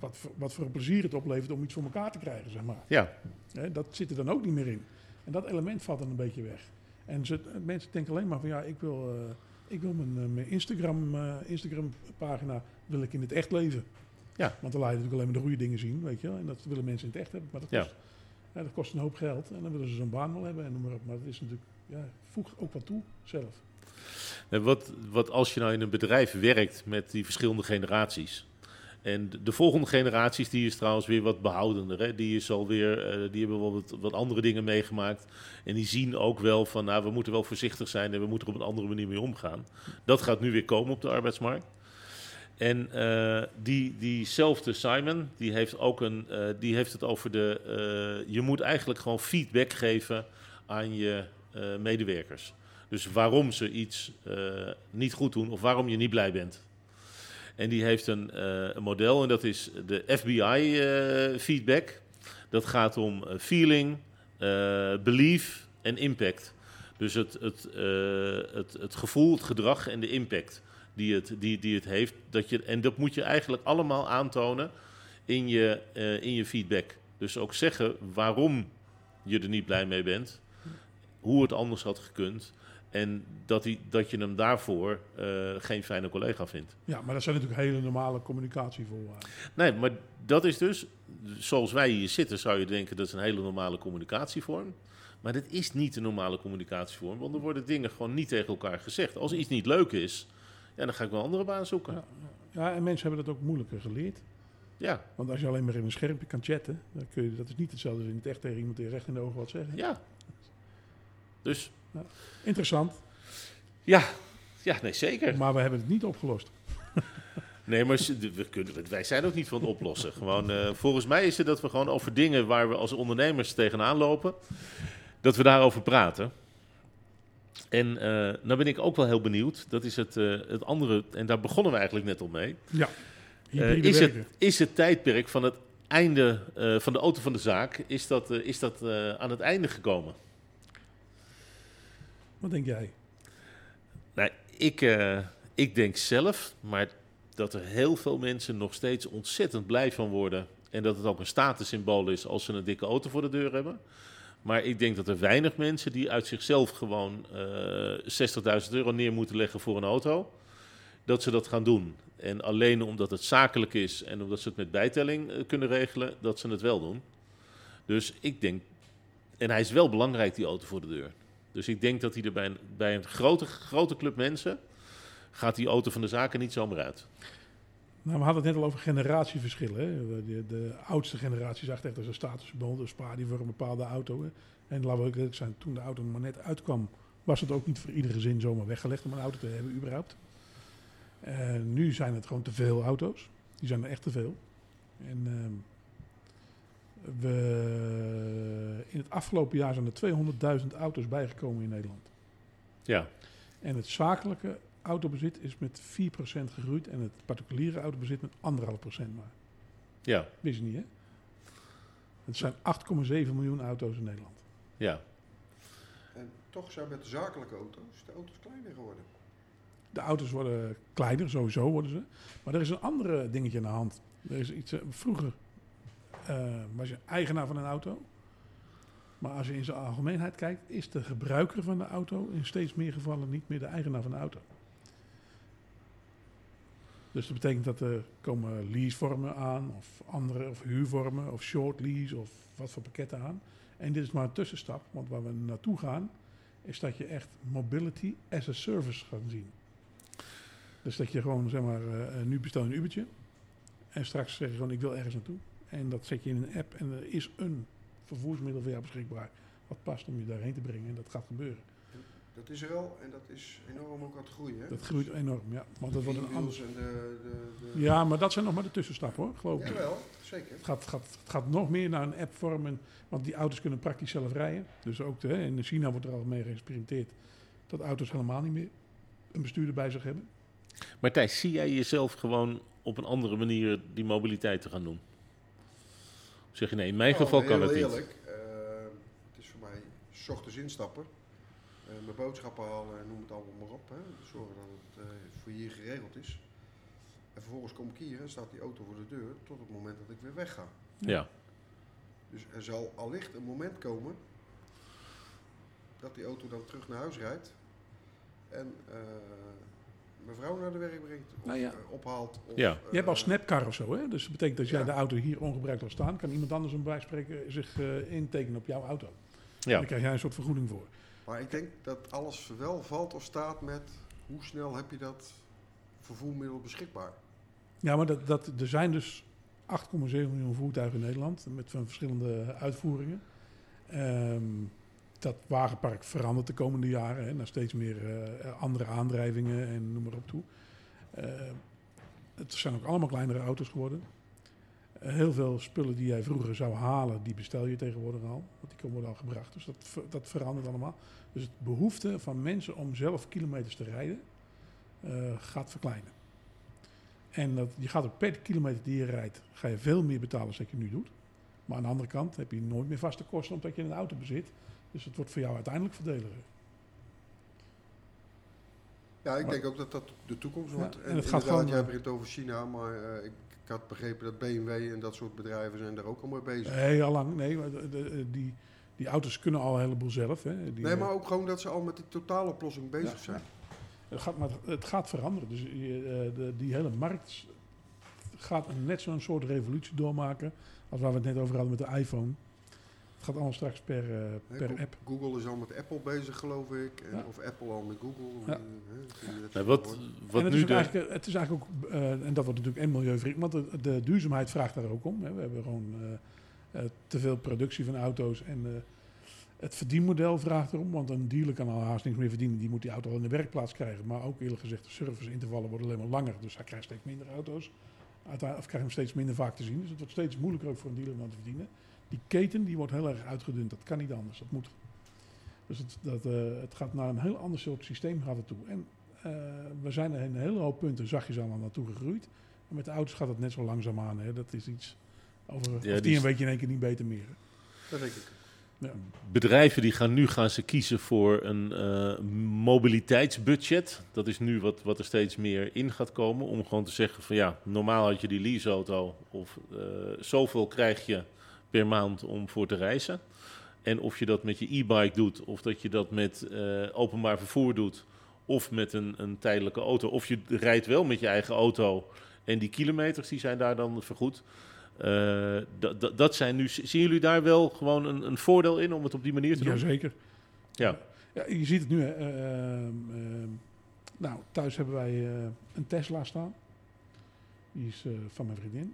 wat, wat, voor- voor plezier het oplevert om iets voor elkaar te krijgen, zeg maar. Ja, Hè, dat zit er dan ook niet meer in. En dat element valt dan een beetje weg. En ze, mensen denken alleen maar van ja, ik wil, eh, ik wil mijn, eh, mijn Instagram, eh, Instagram pagina wil ik in het echt leven. Ja. Want dan laat je natuurlijk alleen maar de goede dingen zien, weet je wel. En dat willen mensen in het echt hebben. Maar dat Ja. kost, ja, dat kost een hoop geld. En dan willen ze zo'n baan wel hebben en noem maar op. Maar dat is natuurlijk, ja, voeg ook wat toe zelf. En wat, wat als je nou in een bedrijf werkt met die verschillende generaties. En de, de volgende generaties, die is trouwens weer wat behoudender. Hè? Die, is alweer, eh, die hebben wel wat, andere dingen meegemaakt. En die zien ook wel van, nou, we moeten wel voorzichtig zijn en we moeten er op een andere manier mee omgaan. Dat gaat nu weer komen op de arbeidsmarkt. En eh, die, diezelfde Simon, die heeft, ook een, eh, die heeft het over de... je moet eigenlijk gewoon feedback geven aan je medewerkers. Dus waarom ze iets niet goed doen of waarom je niet blij bent. En die heeft een, eh, een model en dat is de FBI-feedback. dat gaat om eh, feeling, eh, belief en impact. Dus het, het, eh, het, het gevoel, het gedrag en de impact die het, die, die het heeft. Dat je, en dat moet je eigenlijk allemaal aantonen in je, eh, in je feedback. Dus ook zeggen waarom je er niet blij mee bent. Hoe het anders had gekund. En dat, hij, dat je hem daarvoor eh, geen fijne collega vindt. Ja, maar dat zijn natuurlijk hele normale communicatievoorwaarden. Nee, maar dat is dus, zoals wij hier zitten, zou je denken dat is een hele normale communicatievorm. Maar dit is niet een normale communicatievorm, want er worden dingen gewoon niet tegen elkaar gezegd. Als iets niet leuk is, ja, dan ga ik wel een andere baan zoeken. Ja, ja, en mensen hebben dat ook moeilijker geleerd. Ja, Want als je alleen maar in een schermpje kan chatten, dan kun je, dat is niet hetzelfde als in het echt tegen iemand die recht in de ogen wat zeggen. ja. Dus, Interessant, ja, ja, nee, zeker. maar we hebben het niet opgelost. [LAUGHS] Nee, maar we kunnen, wij zijn ook niet van het oplossen. Gewoon, eh, volgens mij is het dat we gewoon over dingen waar we als ondernemers tegenaan lopen, dat we daarover praten. En eh nou ben ik ook wel heel benieuwd. Dat is het, eh, het andere, en daar begonnen we eigenlijk net al mee. Ja, is, het, is het tijdperk van het einde van de auto van de zaak, is dat, is dat aan het einde gekomen? Wat denk jij? Nou, ik, eh, ik denk zelf, maar dat er heel veel mensen nog steeds ontzettend blij van worden. En dat het ook een statussymbool is als ze een dikke auto voor de deur hebben. Maar ik denk dat er weinig mensen die uit zichzelf gewoon eh 60.000 euro neer moeten leggen voor een auto, dat ze dat gaan doen. En alleen omdat het zakelijk is en omdat ze het met bijtelling eh, kunnen regelen, dat ze het wel doen. Dus ik denk, en hij is wel belangrijk, die auto voor de deur. Dus ik denk dat hij er bij een, bij een grote, grote club mensen gaat die auto van de zaken niet zomaar uit. Nou, we hadden het net al over generatieverschillen. Hè. De, de oudste generatie zag echt als een statussymbool. Dus spaar die voor een bepaalde auto. En laten we eerlijk zijn, toen de auto maar net uitkwam, was het ook niet voor ieder gezin zomaar weggelegd om een auto te hebben, überhaupt. Eh, nu zijn het gewoon te veel auto's. Die zijn er echt te veel. En ehm, we, in het afgelopen jaar zijn er 200.000 auto's bijgekomen in Nederland. Ja, En het zakelijke autobezit is met 4% gegroeid en het particuliere autobezit met 1,5% maar. ja, Wist je niet, hè? Het zijn 8,7 miljoen auto's in Nederland. ja. En toch zijn met de zakelijke auto's de auto's kleiner geworden. De auto's worden kleiner, sowieso worden ze. Maar er is een andere dingetje aan de hand. Er is iets, eh, vroeger was je eigenaar van een auto. Maar als je in zijn algemeenheid kijkt, is de gebruiker van de auto in steeds meer gevallen niet meer de eigenaar van de auto. Dus dat betekent dat er komen leasevormen aan, of andere, of huurvormen, of short lease, of wat voor pakketten aan. En dit is maar een tussenstap, want waar we naartoe gaan, is dat je echt mobility as a service gaat zien. Dus dat je gewoon, zeg maar, eh, eh, nu bestel je een Ubertje. En straks zeg je gewoon, ik wil ergens naartoe. En dat zet je in een app en er is een vervoersmiddel voor jou beschikbaar. Wat past om je daarheen te brengen. En dat gaat gebeuren. Dat is er al en dat is enorm ook aan het groeien. Hè? Dat groeit enorm, ja. Want dat wordt een ander... en de, de, de... Ja, maar dat zijn nog maar de tussenstappen hoor, geloof ik. Jawel, zeker. Het gaat, gaat, het gaat nog meer naar een app vormen, want die auto's kunnen praktisch zelf rijden. Dus ook de, in China wordt er al mee geëxperimenteerd dat auto's helemaal niet meer een bestuurder bij zich hebben. Maar Thijs, zie jij jezelf gewoon op een andere manier die mobiliteit te gaan doen? Zeg je nee, in mijn Nou, geval kan het niet. eerlijk, eh, het is voor mij 's ochtends instappen, eh, mijn boodschappen halen en noem het allemaal maar op. Hè. Zorgen dat het eh, voor hier geregeld is. En vervolgens kom ik hier en staat die auto voor de deur tot het moment dat ik weer wegga. Ja, Dus er zal allicht een moment komen dat die auto dan terug naar huis rijdt en eh mijn vrouw naar de werk brengt of Nou ja. eh, ophaalt. Of, Ja. Je hebt al eh, Snapcar of zo, hè? Dus dat betekent dat jij Ja. de auto hier ongebruikt laat staan, kan iemand anders hem bijspreken zich eh, intekenen op jouw auto. En ja. dan krijg jij een soort vergoeding voor. Maar ik denk dat alles wel valt of staat met hoe snel heb je dat vervoermiddel beschikbaar. Ja, maar dat, dat, er zijn dus 8,7 miljoen voertuigen in Nederland met van verschillende uitvoeringen. Ehm, dat wagenpark verandert de komende jaren hè, naar steeds meer eh, andere aandrijvingen en noem maar op toe. Eh, het zijn ook allemaal kleinere auto's geworden. Eh, heel veel spullen die jij vroeger zou halen, die bestel je tegenwoordig al. Want die worden al gebracht. Dus dat, dat verandert allemaal. Dus het behoefte van mensen om zelf kilometers te rijden, gaat verkleinen. En dat, je gaat per kilometer die je rijdt, ga je veel meer betalen dan je nu doet. Maar aan de andere kant heb je nooit meer vaste kosten omdat je een auto bezit. Dus het wordt voor jou uiteindelijk voordeliger. Ja, ik Maar- denk ook dat dat de toekomst Ja, wordt. en en het gaat gewoon, jij eh, begint over China, maar eh, ik, ik had begrepen dat BMW en dat soort bedrijven zijn daar ook al mee bezig. Nee, al lang. Nee, maar de- de- die, die auto's kunnen al een heleboel zelf. Hè. Die, nee, eh, maar ook gewoon dat ze al met die totaaloplossing bezig Ja, zijn. Het gaat, maar het gaat veranderen. Dus eh, de, die hele markt gaat net zo'n soort revolutie doormaken als waar we het net over hadden met de iPhone. Het gaat allemaal straks per, eh, per app. Google is al met Apple bezig, geloof ik. En, Ja. Of Apple al met Google. Ja. eh, Nou, dat wat wat en het, nu is de, eigenlijk, het is eigenlijk ook, eh, en dat wordt natuurlijk en milieuvriendelijk, want de, de duurzaamheid vraagt daar ook om. Hè. We hebben gewoon eh, eh, te veel productie van auto's en eh, het verdienmodel vraagt erom, want een dealer kan al haast niks meer verdienen. Die moet die auto al in de werkplaats krijgen. Maar ook eerlijk gezegd, de serviceintervallen worden alleen maar langer, dus hij krijgt steeds minder auto's. Uiteindelijk of krijgt hem steeds minder vaak te zien. Dus het wordt steeds moeilijker ook voor een dealer om aan te verdienen. Die keten die wordt heel erg uitgedund. Dat kan niet anders. Dat moet. Dus het, dat, eh, het gaat naar een heel ander soort systeem gaat het toe. En eh, we zijn er in een hele hoop punten zachtjes aan naartoe gegroeid. En met de auto's gaat het net zo langzaam aan. Hè. Dat is iets over Ja, of die die een beetje in één keer niet beter meer. Dat denk ik. Ja. bedrijven die gaan nu gaan ze kiezen voor een eh, mobiliteitsbudget. Dat is nu wat, wat er steeds meer in gaat komen. Om gewoon te zeggen van ja, normaal had je die leaseauto. Of eh, zoveel krijg je per maand om voor te reizen. En of je dat met je e-bike doet, of dat je dat met eh, openbaar vervoer doet, of met een, een tijdelijke auto. Of je rijdt wel met je eigen auto en die kilometers die zijn daar dan vergoed. Eh, dat- dat- dat zijn nu. Zien jullie daar wel gewoon een, een voordeel in om het op die manier te doen? Jazeker. Ja. Ja, je ziet het nu. Hè. eh, nou, thuis hebben wij een Tesla staan. Die is van mijn vriendin.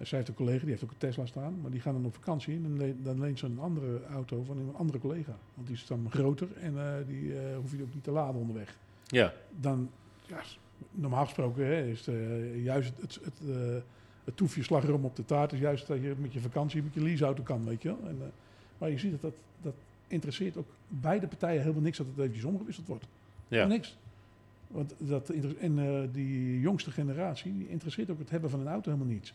Zij heeft een collega, die heeft ook een Tesla staan. Maar die gaan dan op vakantie en dan, le- dan leent ze een andere auto van een andere collega. Want die is dan groter en eh, die eh, hoef je ook niet te laden onderweg. Ja, Dan, ja, normaal gesproken hè, is het, eh, juist het, het, het toefje slagroom op de taart. is juist dat je met je vakantie met je leaseauto kan, weet je wel. En, maar je ziet dat, dat dat interesseert ook beide partijen helemaal niks dat het eventjes omgewisseld wordt. ja. Niks. Want dat, en die jongste generatie, die interesseert ook het hebben van een auto helemaal niets.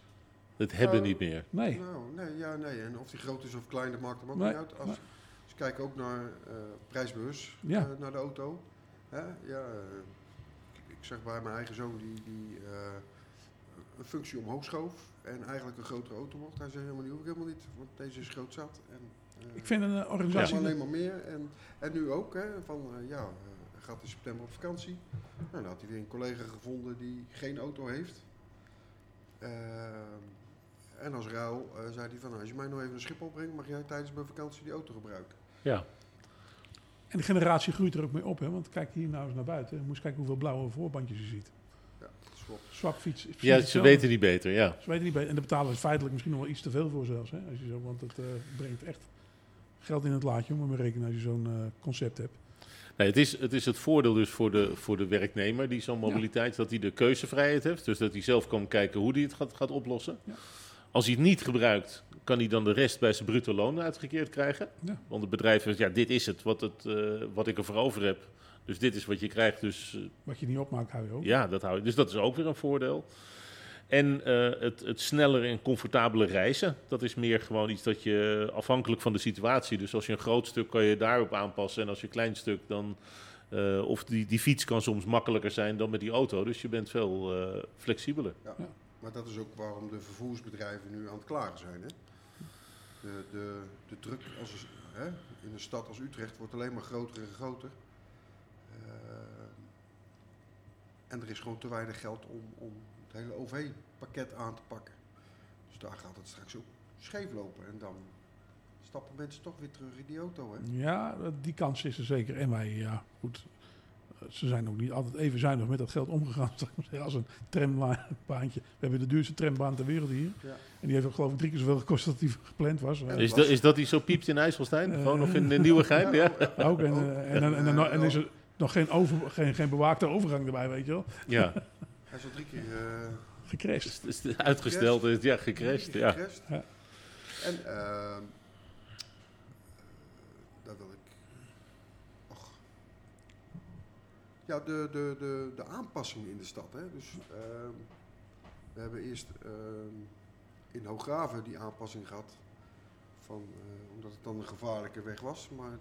Het hebben Oh. niet meer. Nee. Nou, nee, ja, nee. En of die groot is of klein, dat maakt hem ook Nee, niet uit. Als, nee. als je kijkt ook naar eh prijsbeurs, Ja. eh, naar de auto. Hè? Ja, eh, ik- zeg bij mijn eigen zoon die, die eh, een functie omhoog schoof en eigenlijk een grotere auto mocht. Hij zei helemaal niet, hoef ik helemaal niet, want deze is groot zat. En, eh, Ik vind een ja, organisatie... maar alleen maar meer. En, en nu ook, hè, van ja, gaat in september op vakantie. Nou, dan had hij weer een collega gevonden die geen auto heeft. Ehm, en als ruil eh, zei hij van, nou, als je mij nog even naar Schiphol brengt, mag jij tijdens mijn vakantie die auto gebruiken. Ja, En de generatie groeit er ook mee op, hè? want kijk hier nou eens naar buiten. Moet eens kijken hoeveel blauwe voorbandjes je ziet. Ja, precies ja ze weten niet beter. Ja. Ze weten niet beter. En daar betalen ze feitelijk misschien nog wel iets te veel voor zelfs. Hè? Als je zo, want het eh, brengt echt geld in het laadje, om maar rekenen als je zo'n eh, concept hebt. Nee, het, is, het is het voordeel dus voor de, voor de werknemer die zo'n mobiliteit, dat hij de keuzevrijheid heeft. Dus dat hij zelf kan kijken hoe hij het gaat, gaat oplossen. Ja. Als hij het niet gebruikt, kan hij dan de rest bij zijn bruto loon uitgekeerd krijgen. Ja. Want het bedrijf zegt, ja, dit is het wat, het, eh, wat ik ervoor over heb. Dus dit is wat je krijgt. Dus eh, Wat je niet opmaakt, hou je ook. ja, dat hou je. Dus dat is ook weer een voordeel. En eh, het, het sneller en comfortabele reizen, dat is meer gewoon iets dat je afhankelijk van de situatie. Dus als je een groot stuk kan je daarop aanpassen. En als je een klein stuk dan. eh, of die, die fiets kan soms makkelijker zijn dan met die auto. Dus je bent veel eh, flexibeler. Maar dat is ook waarom de vervoersbedrijven nu aan het klagen zijn. Hè? De, de, de druk als, hè, in een stad als Utrecht wordt alleen maar groter en groter. Ehm, en er is gewoon te weinig geld om, om het hele OV-pakket aan te pakken. Dus daar gaat het straks ook scheef lopen. En dan stappen mensen toch weer terug in die auto. Hè? Ja, die kans is er zeker. En wij, ja, goed. Ze zijn ook niet altijd even zuinig met dat geld omgegaan. [LAUGHS] Als een trambaantje. We hebben de duurste trambaan ter wereld hier. Ja. En die heeft ook geloof ik drie keer zoveel gekost dat die gepland was. Ja. Is, dat, is dat die zo piept in IJsselstein? Eh. Gewoon of in de Nieuwegein? [LAUGHS] Ja. Ook. En, eh, en, en, en is er nog geen, over, geen, geen bewaakte overgang erbij, weet je wel. ja. [LAUGHS] Hij is al drie keer eh, Gecrashed. Uitgesteld, is ja, gecrashed. Ja. gecrashed. Ja. En ehm daar wil ik. Och. Ja, de, de, de, de aanpassingen in de stad. Hè. Dus, ehm, we hebben eerst ehm, in Hooggraven die aanpassing gehad. Van, eh, omdat het dan een gevaarlijke weg was. Maar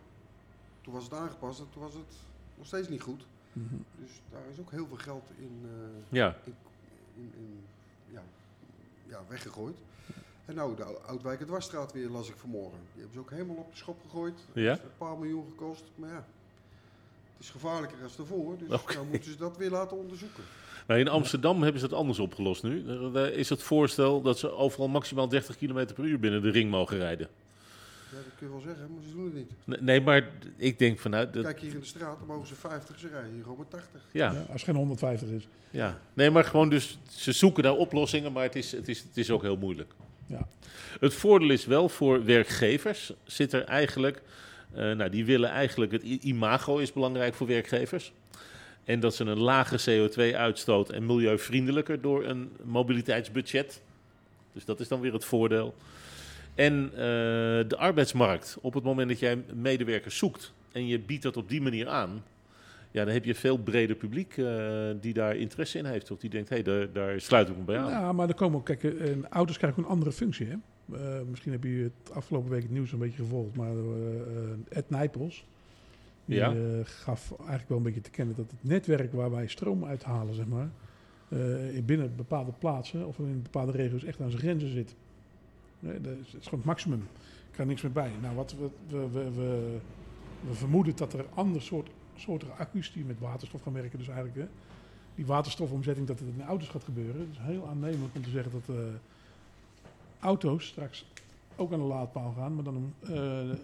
toen was het aangepast en toen was het nog steeds niet goed. Mhm. Dus daar is ook heel veel geld in, eh, Ja, in, in, in- ja, ja, weggegooid. En nou, de Oudwijk en Dwarsstraat weer las ik vanmorgen. Die hebben ze ook helemaal op de schop gegooid. Ja? Dat heeft een paar miljoen gekost. Maar ja, het is gevaarlijker als daarvoor. Dus Oké. nou moeten ze dat weer laten onderzoeken. Nou, in Amsterdam hebben ze dat anders opgelost nu. Daar- is het voorstel dat ze overal maximaal 30 km per uur binnen de ring mogen rijden. Ja, dat kun je wel zeggen, maar ze doen het niet. Nee, Nee, maar ik denk vanuit... Dat, Kijk hier in de straat, dan mogen ze 50, ze rijden hier gewoon met 80. ja, Ja, als het geen 150 is. ja. Nee, maar gewoon dus... Ze zoeken naar oplossingen, maar het is, het is, het is ook heel moeilijk. Ja. Het voordeel is wel voor werkgevers zit er eigenlijk... eh, nou, die willen eigenlijk... Het imago is belangrijk voor werkgevers. En dat ze een lage CO2-uitstoot en milieuvriendelijker door een mobiliteitsbudget. Dus dat is dan weer het voordeel. En eh, de arbeidsmarkt. Op het moment dat jij medewerkers zoekt en je biedt dat op die manier aan... Ja, dan heb je veel breder publiek eh, die daar interesse in heeft. Of die denkt, hé, hey, daar, daar sluit ik me bij aan. Ja, maar er komen ook, kijk, auto's krijgen een andere functie. Hè? Eh, misschien heb je het afgelopen week het nieuws een beetje gevolgd, maar eh, eh, Ed Nijpels die, Ja. gaf eigenlijk wel een beetje te kennen dat het netwerk waar wij stroom uithalen, zeg maar, in binnen bepaalde plaatsen of in bepaalde regio's echt aan zijn grenzen zit. Nee, dat is, het is gewoon het maximum. Er kan niks meer bij. Nou, wat we, we, we, we, we vermoeden dat er ander soort, soorten accu's die met waterstof gaan werken, dus eigenlijk hè, die waterstofomzetting, dat het in auto's gaat gebeuren. Het is heel aannemelijk om te zeggen dat auto's straks ook aan de laadpaal gaan, maar dan om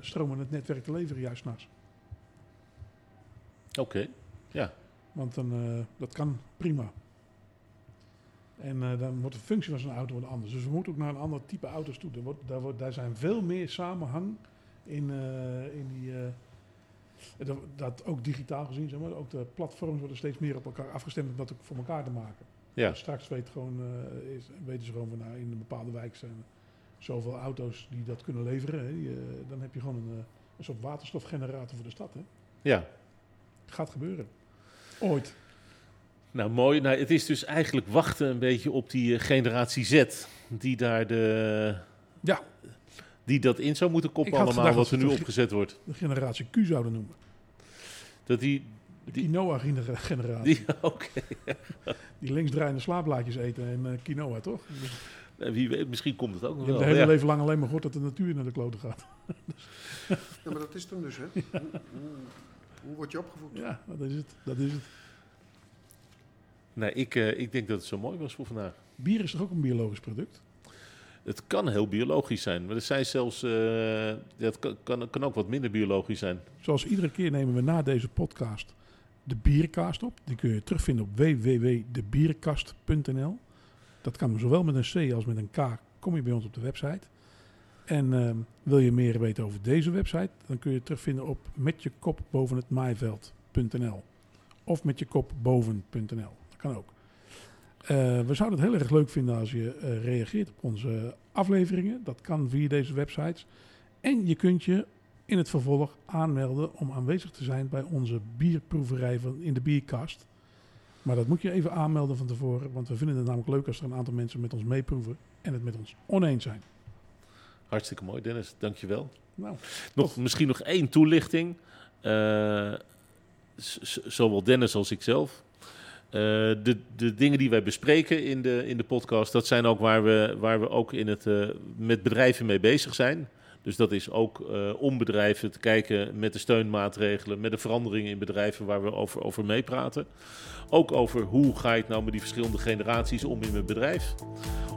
stroom aan het netwerk te leveren juist naast. Oké, ja. Want dan, eh, dat kan prima. En eh, dan wordt de functie van zo'n auto wat anders. Dus we moeten ook naar een ander type auto's toe. Er wordt, daar, wordt, daar zijn veel meer samenhang in, in die... dat, dat ook digitaal gezien, zeg maar. Ook de platforms worden steeds meer op elkaar afgestemd om dat ook voor elkaar te maken. Ja. Dus straks weet gewoon, eh, is, weten ze gewoon van nou, in een bepaalde wijk zijn zoveel auto's die dat kunnen leveren. Hè. Die, eh, dan heb je gewoon een, eh, een soort waterstofgenerator voor de stad. Hè. ja. Gaat gebeuren. Ooit. Nou, mooi. Nou, het is dus eigenlijk wachten een beetje op die generatie Z. Die daar de... Ja. Die dat in zou moeten koppen allemaal, wat er nu opgezet wordt. De generatie Q zouden noemen. Dat die... De Die- quinoa-generatie. die [LAUGHS] Oké. Die linksdraaiende slaapblaadjes eten en eh, quinoa, toch? Wie weet, misschien komt het ook je nog hebt wel. de hele Ja. leven lang alleen maar gehoord dat de natuur naar de kloten gaat. [LAUGHS] Ja, maar dat is het hem dus, hè. Hoe, hoe, hoe word je opgevoed? Ja, dat is het. Dat is het. Nee, ik, eh, ik denk dat het zo mooi was voor vandaag. Bier is toch ook een biologisch product? Het kan heel biologisch zijn, maar er zijn zelfs... eh, het kan, kan, kan ook wat minder biologisch zijn. Zoals iedere keer nemen we na deze podcast de bierkast op. Die kun je terugvinden op www.debierkast.nl. Dat kan zowel met een C als met een K. Kom je bij ons op de website. En ehm, wil je meer weten over deze website, dan kun je het terugvinden op met je kop boven het. Of met je kop boven.nl. Dat kan ook. Eh, we zouden het heel erg leuk vinden als je eh, reageert op onze afleveringen. Dat kan via deze websites. En je kunt je in het vervolg aanmelden om aanwezig te zijn bij onze bierproeverij van in de bierkast. Maar dat moet je even aanmelden van tevoren, want we vinden het namelijk leuk als er een aantal mensen met ons meeproeven en het met ons oneens zijn. Hartstikke mooi, Dennis. Dankjewel. Nou, Nog, misschien nog één toelichting. Eh, zowel Dennis als ikzelf. Eh de, de dingen die wij bespreken in de, in de podcast, dat zijn ook waar we, waar we ook in het, eh, met bedrijven mee bezig zijn. Dus dat is ook eh, om bedrijven te kijken met de steunmaatregelen, met de veranderingen in bedrijven waar we over, over meepraten. Ook over hoe ga ik nou met die verschillende generaties om in mijn bedrijf.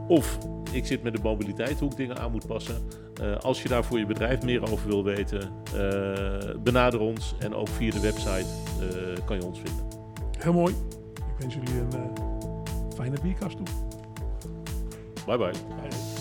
Of ik zit met de mobiliteit, hoe ik dingen aan moet passen. Eh, als je daar voor je bedrijf meer over wil weten, eh, benader ons. En ook via de website kan je ons vinden. heel mooi. Ik wens jullie een fijne bierkast toe. Bye bye. Bye.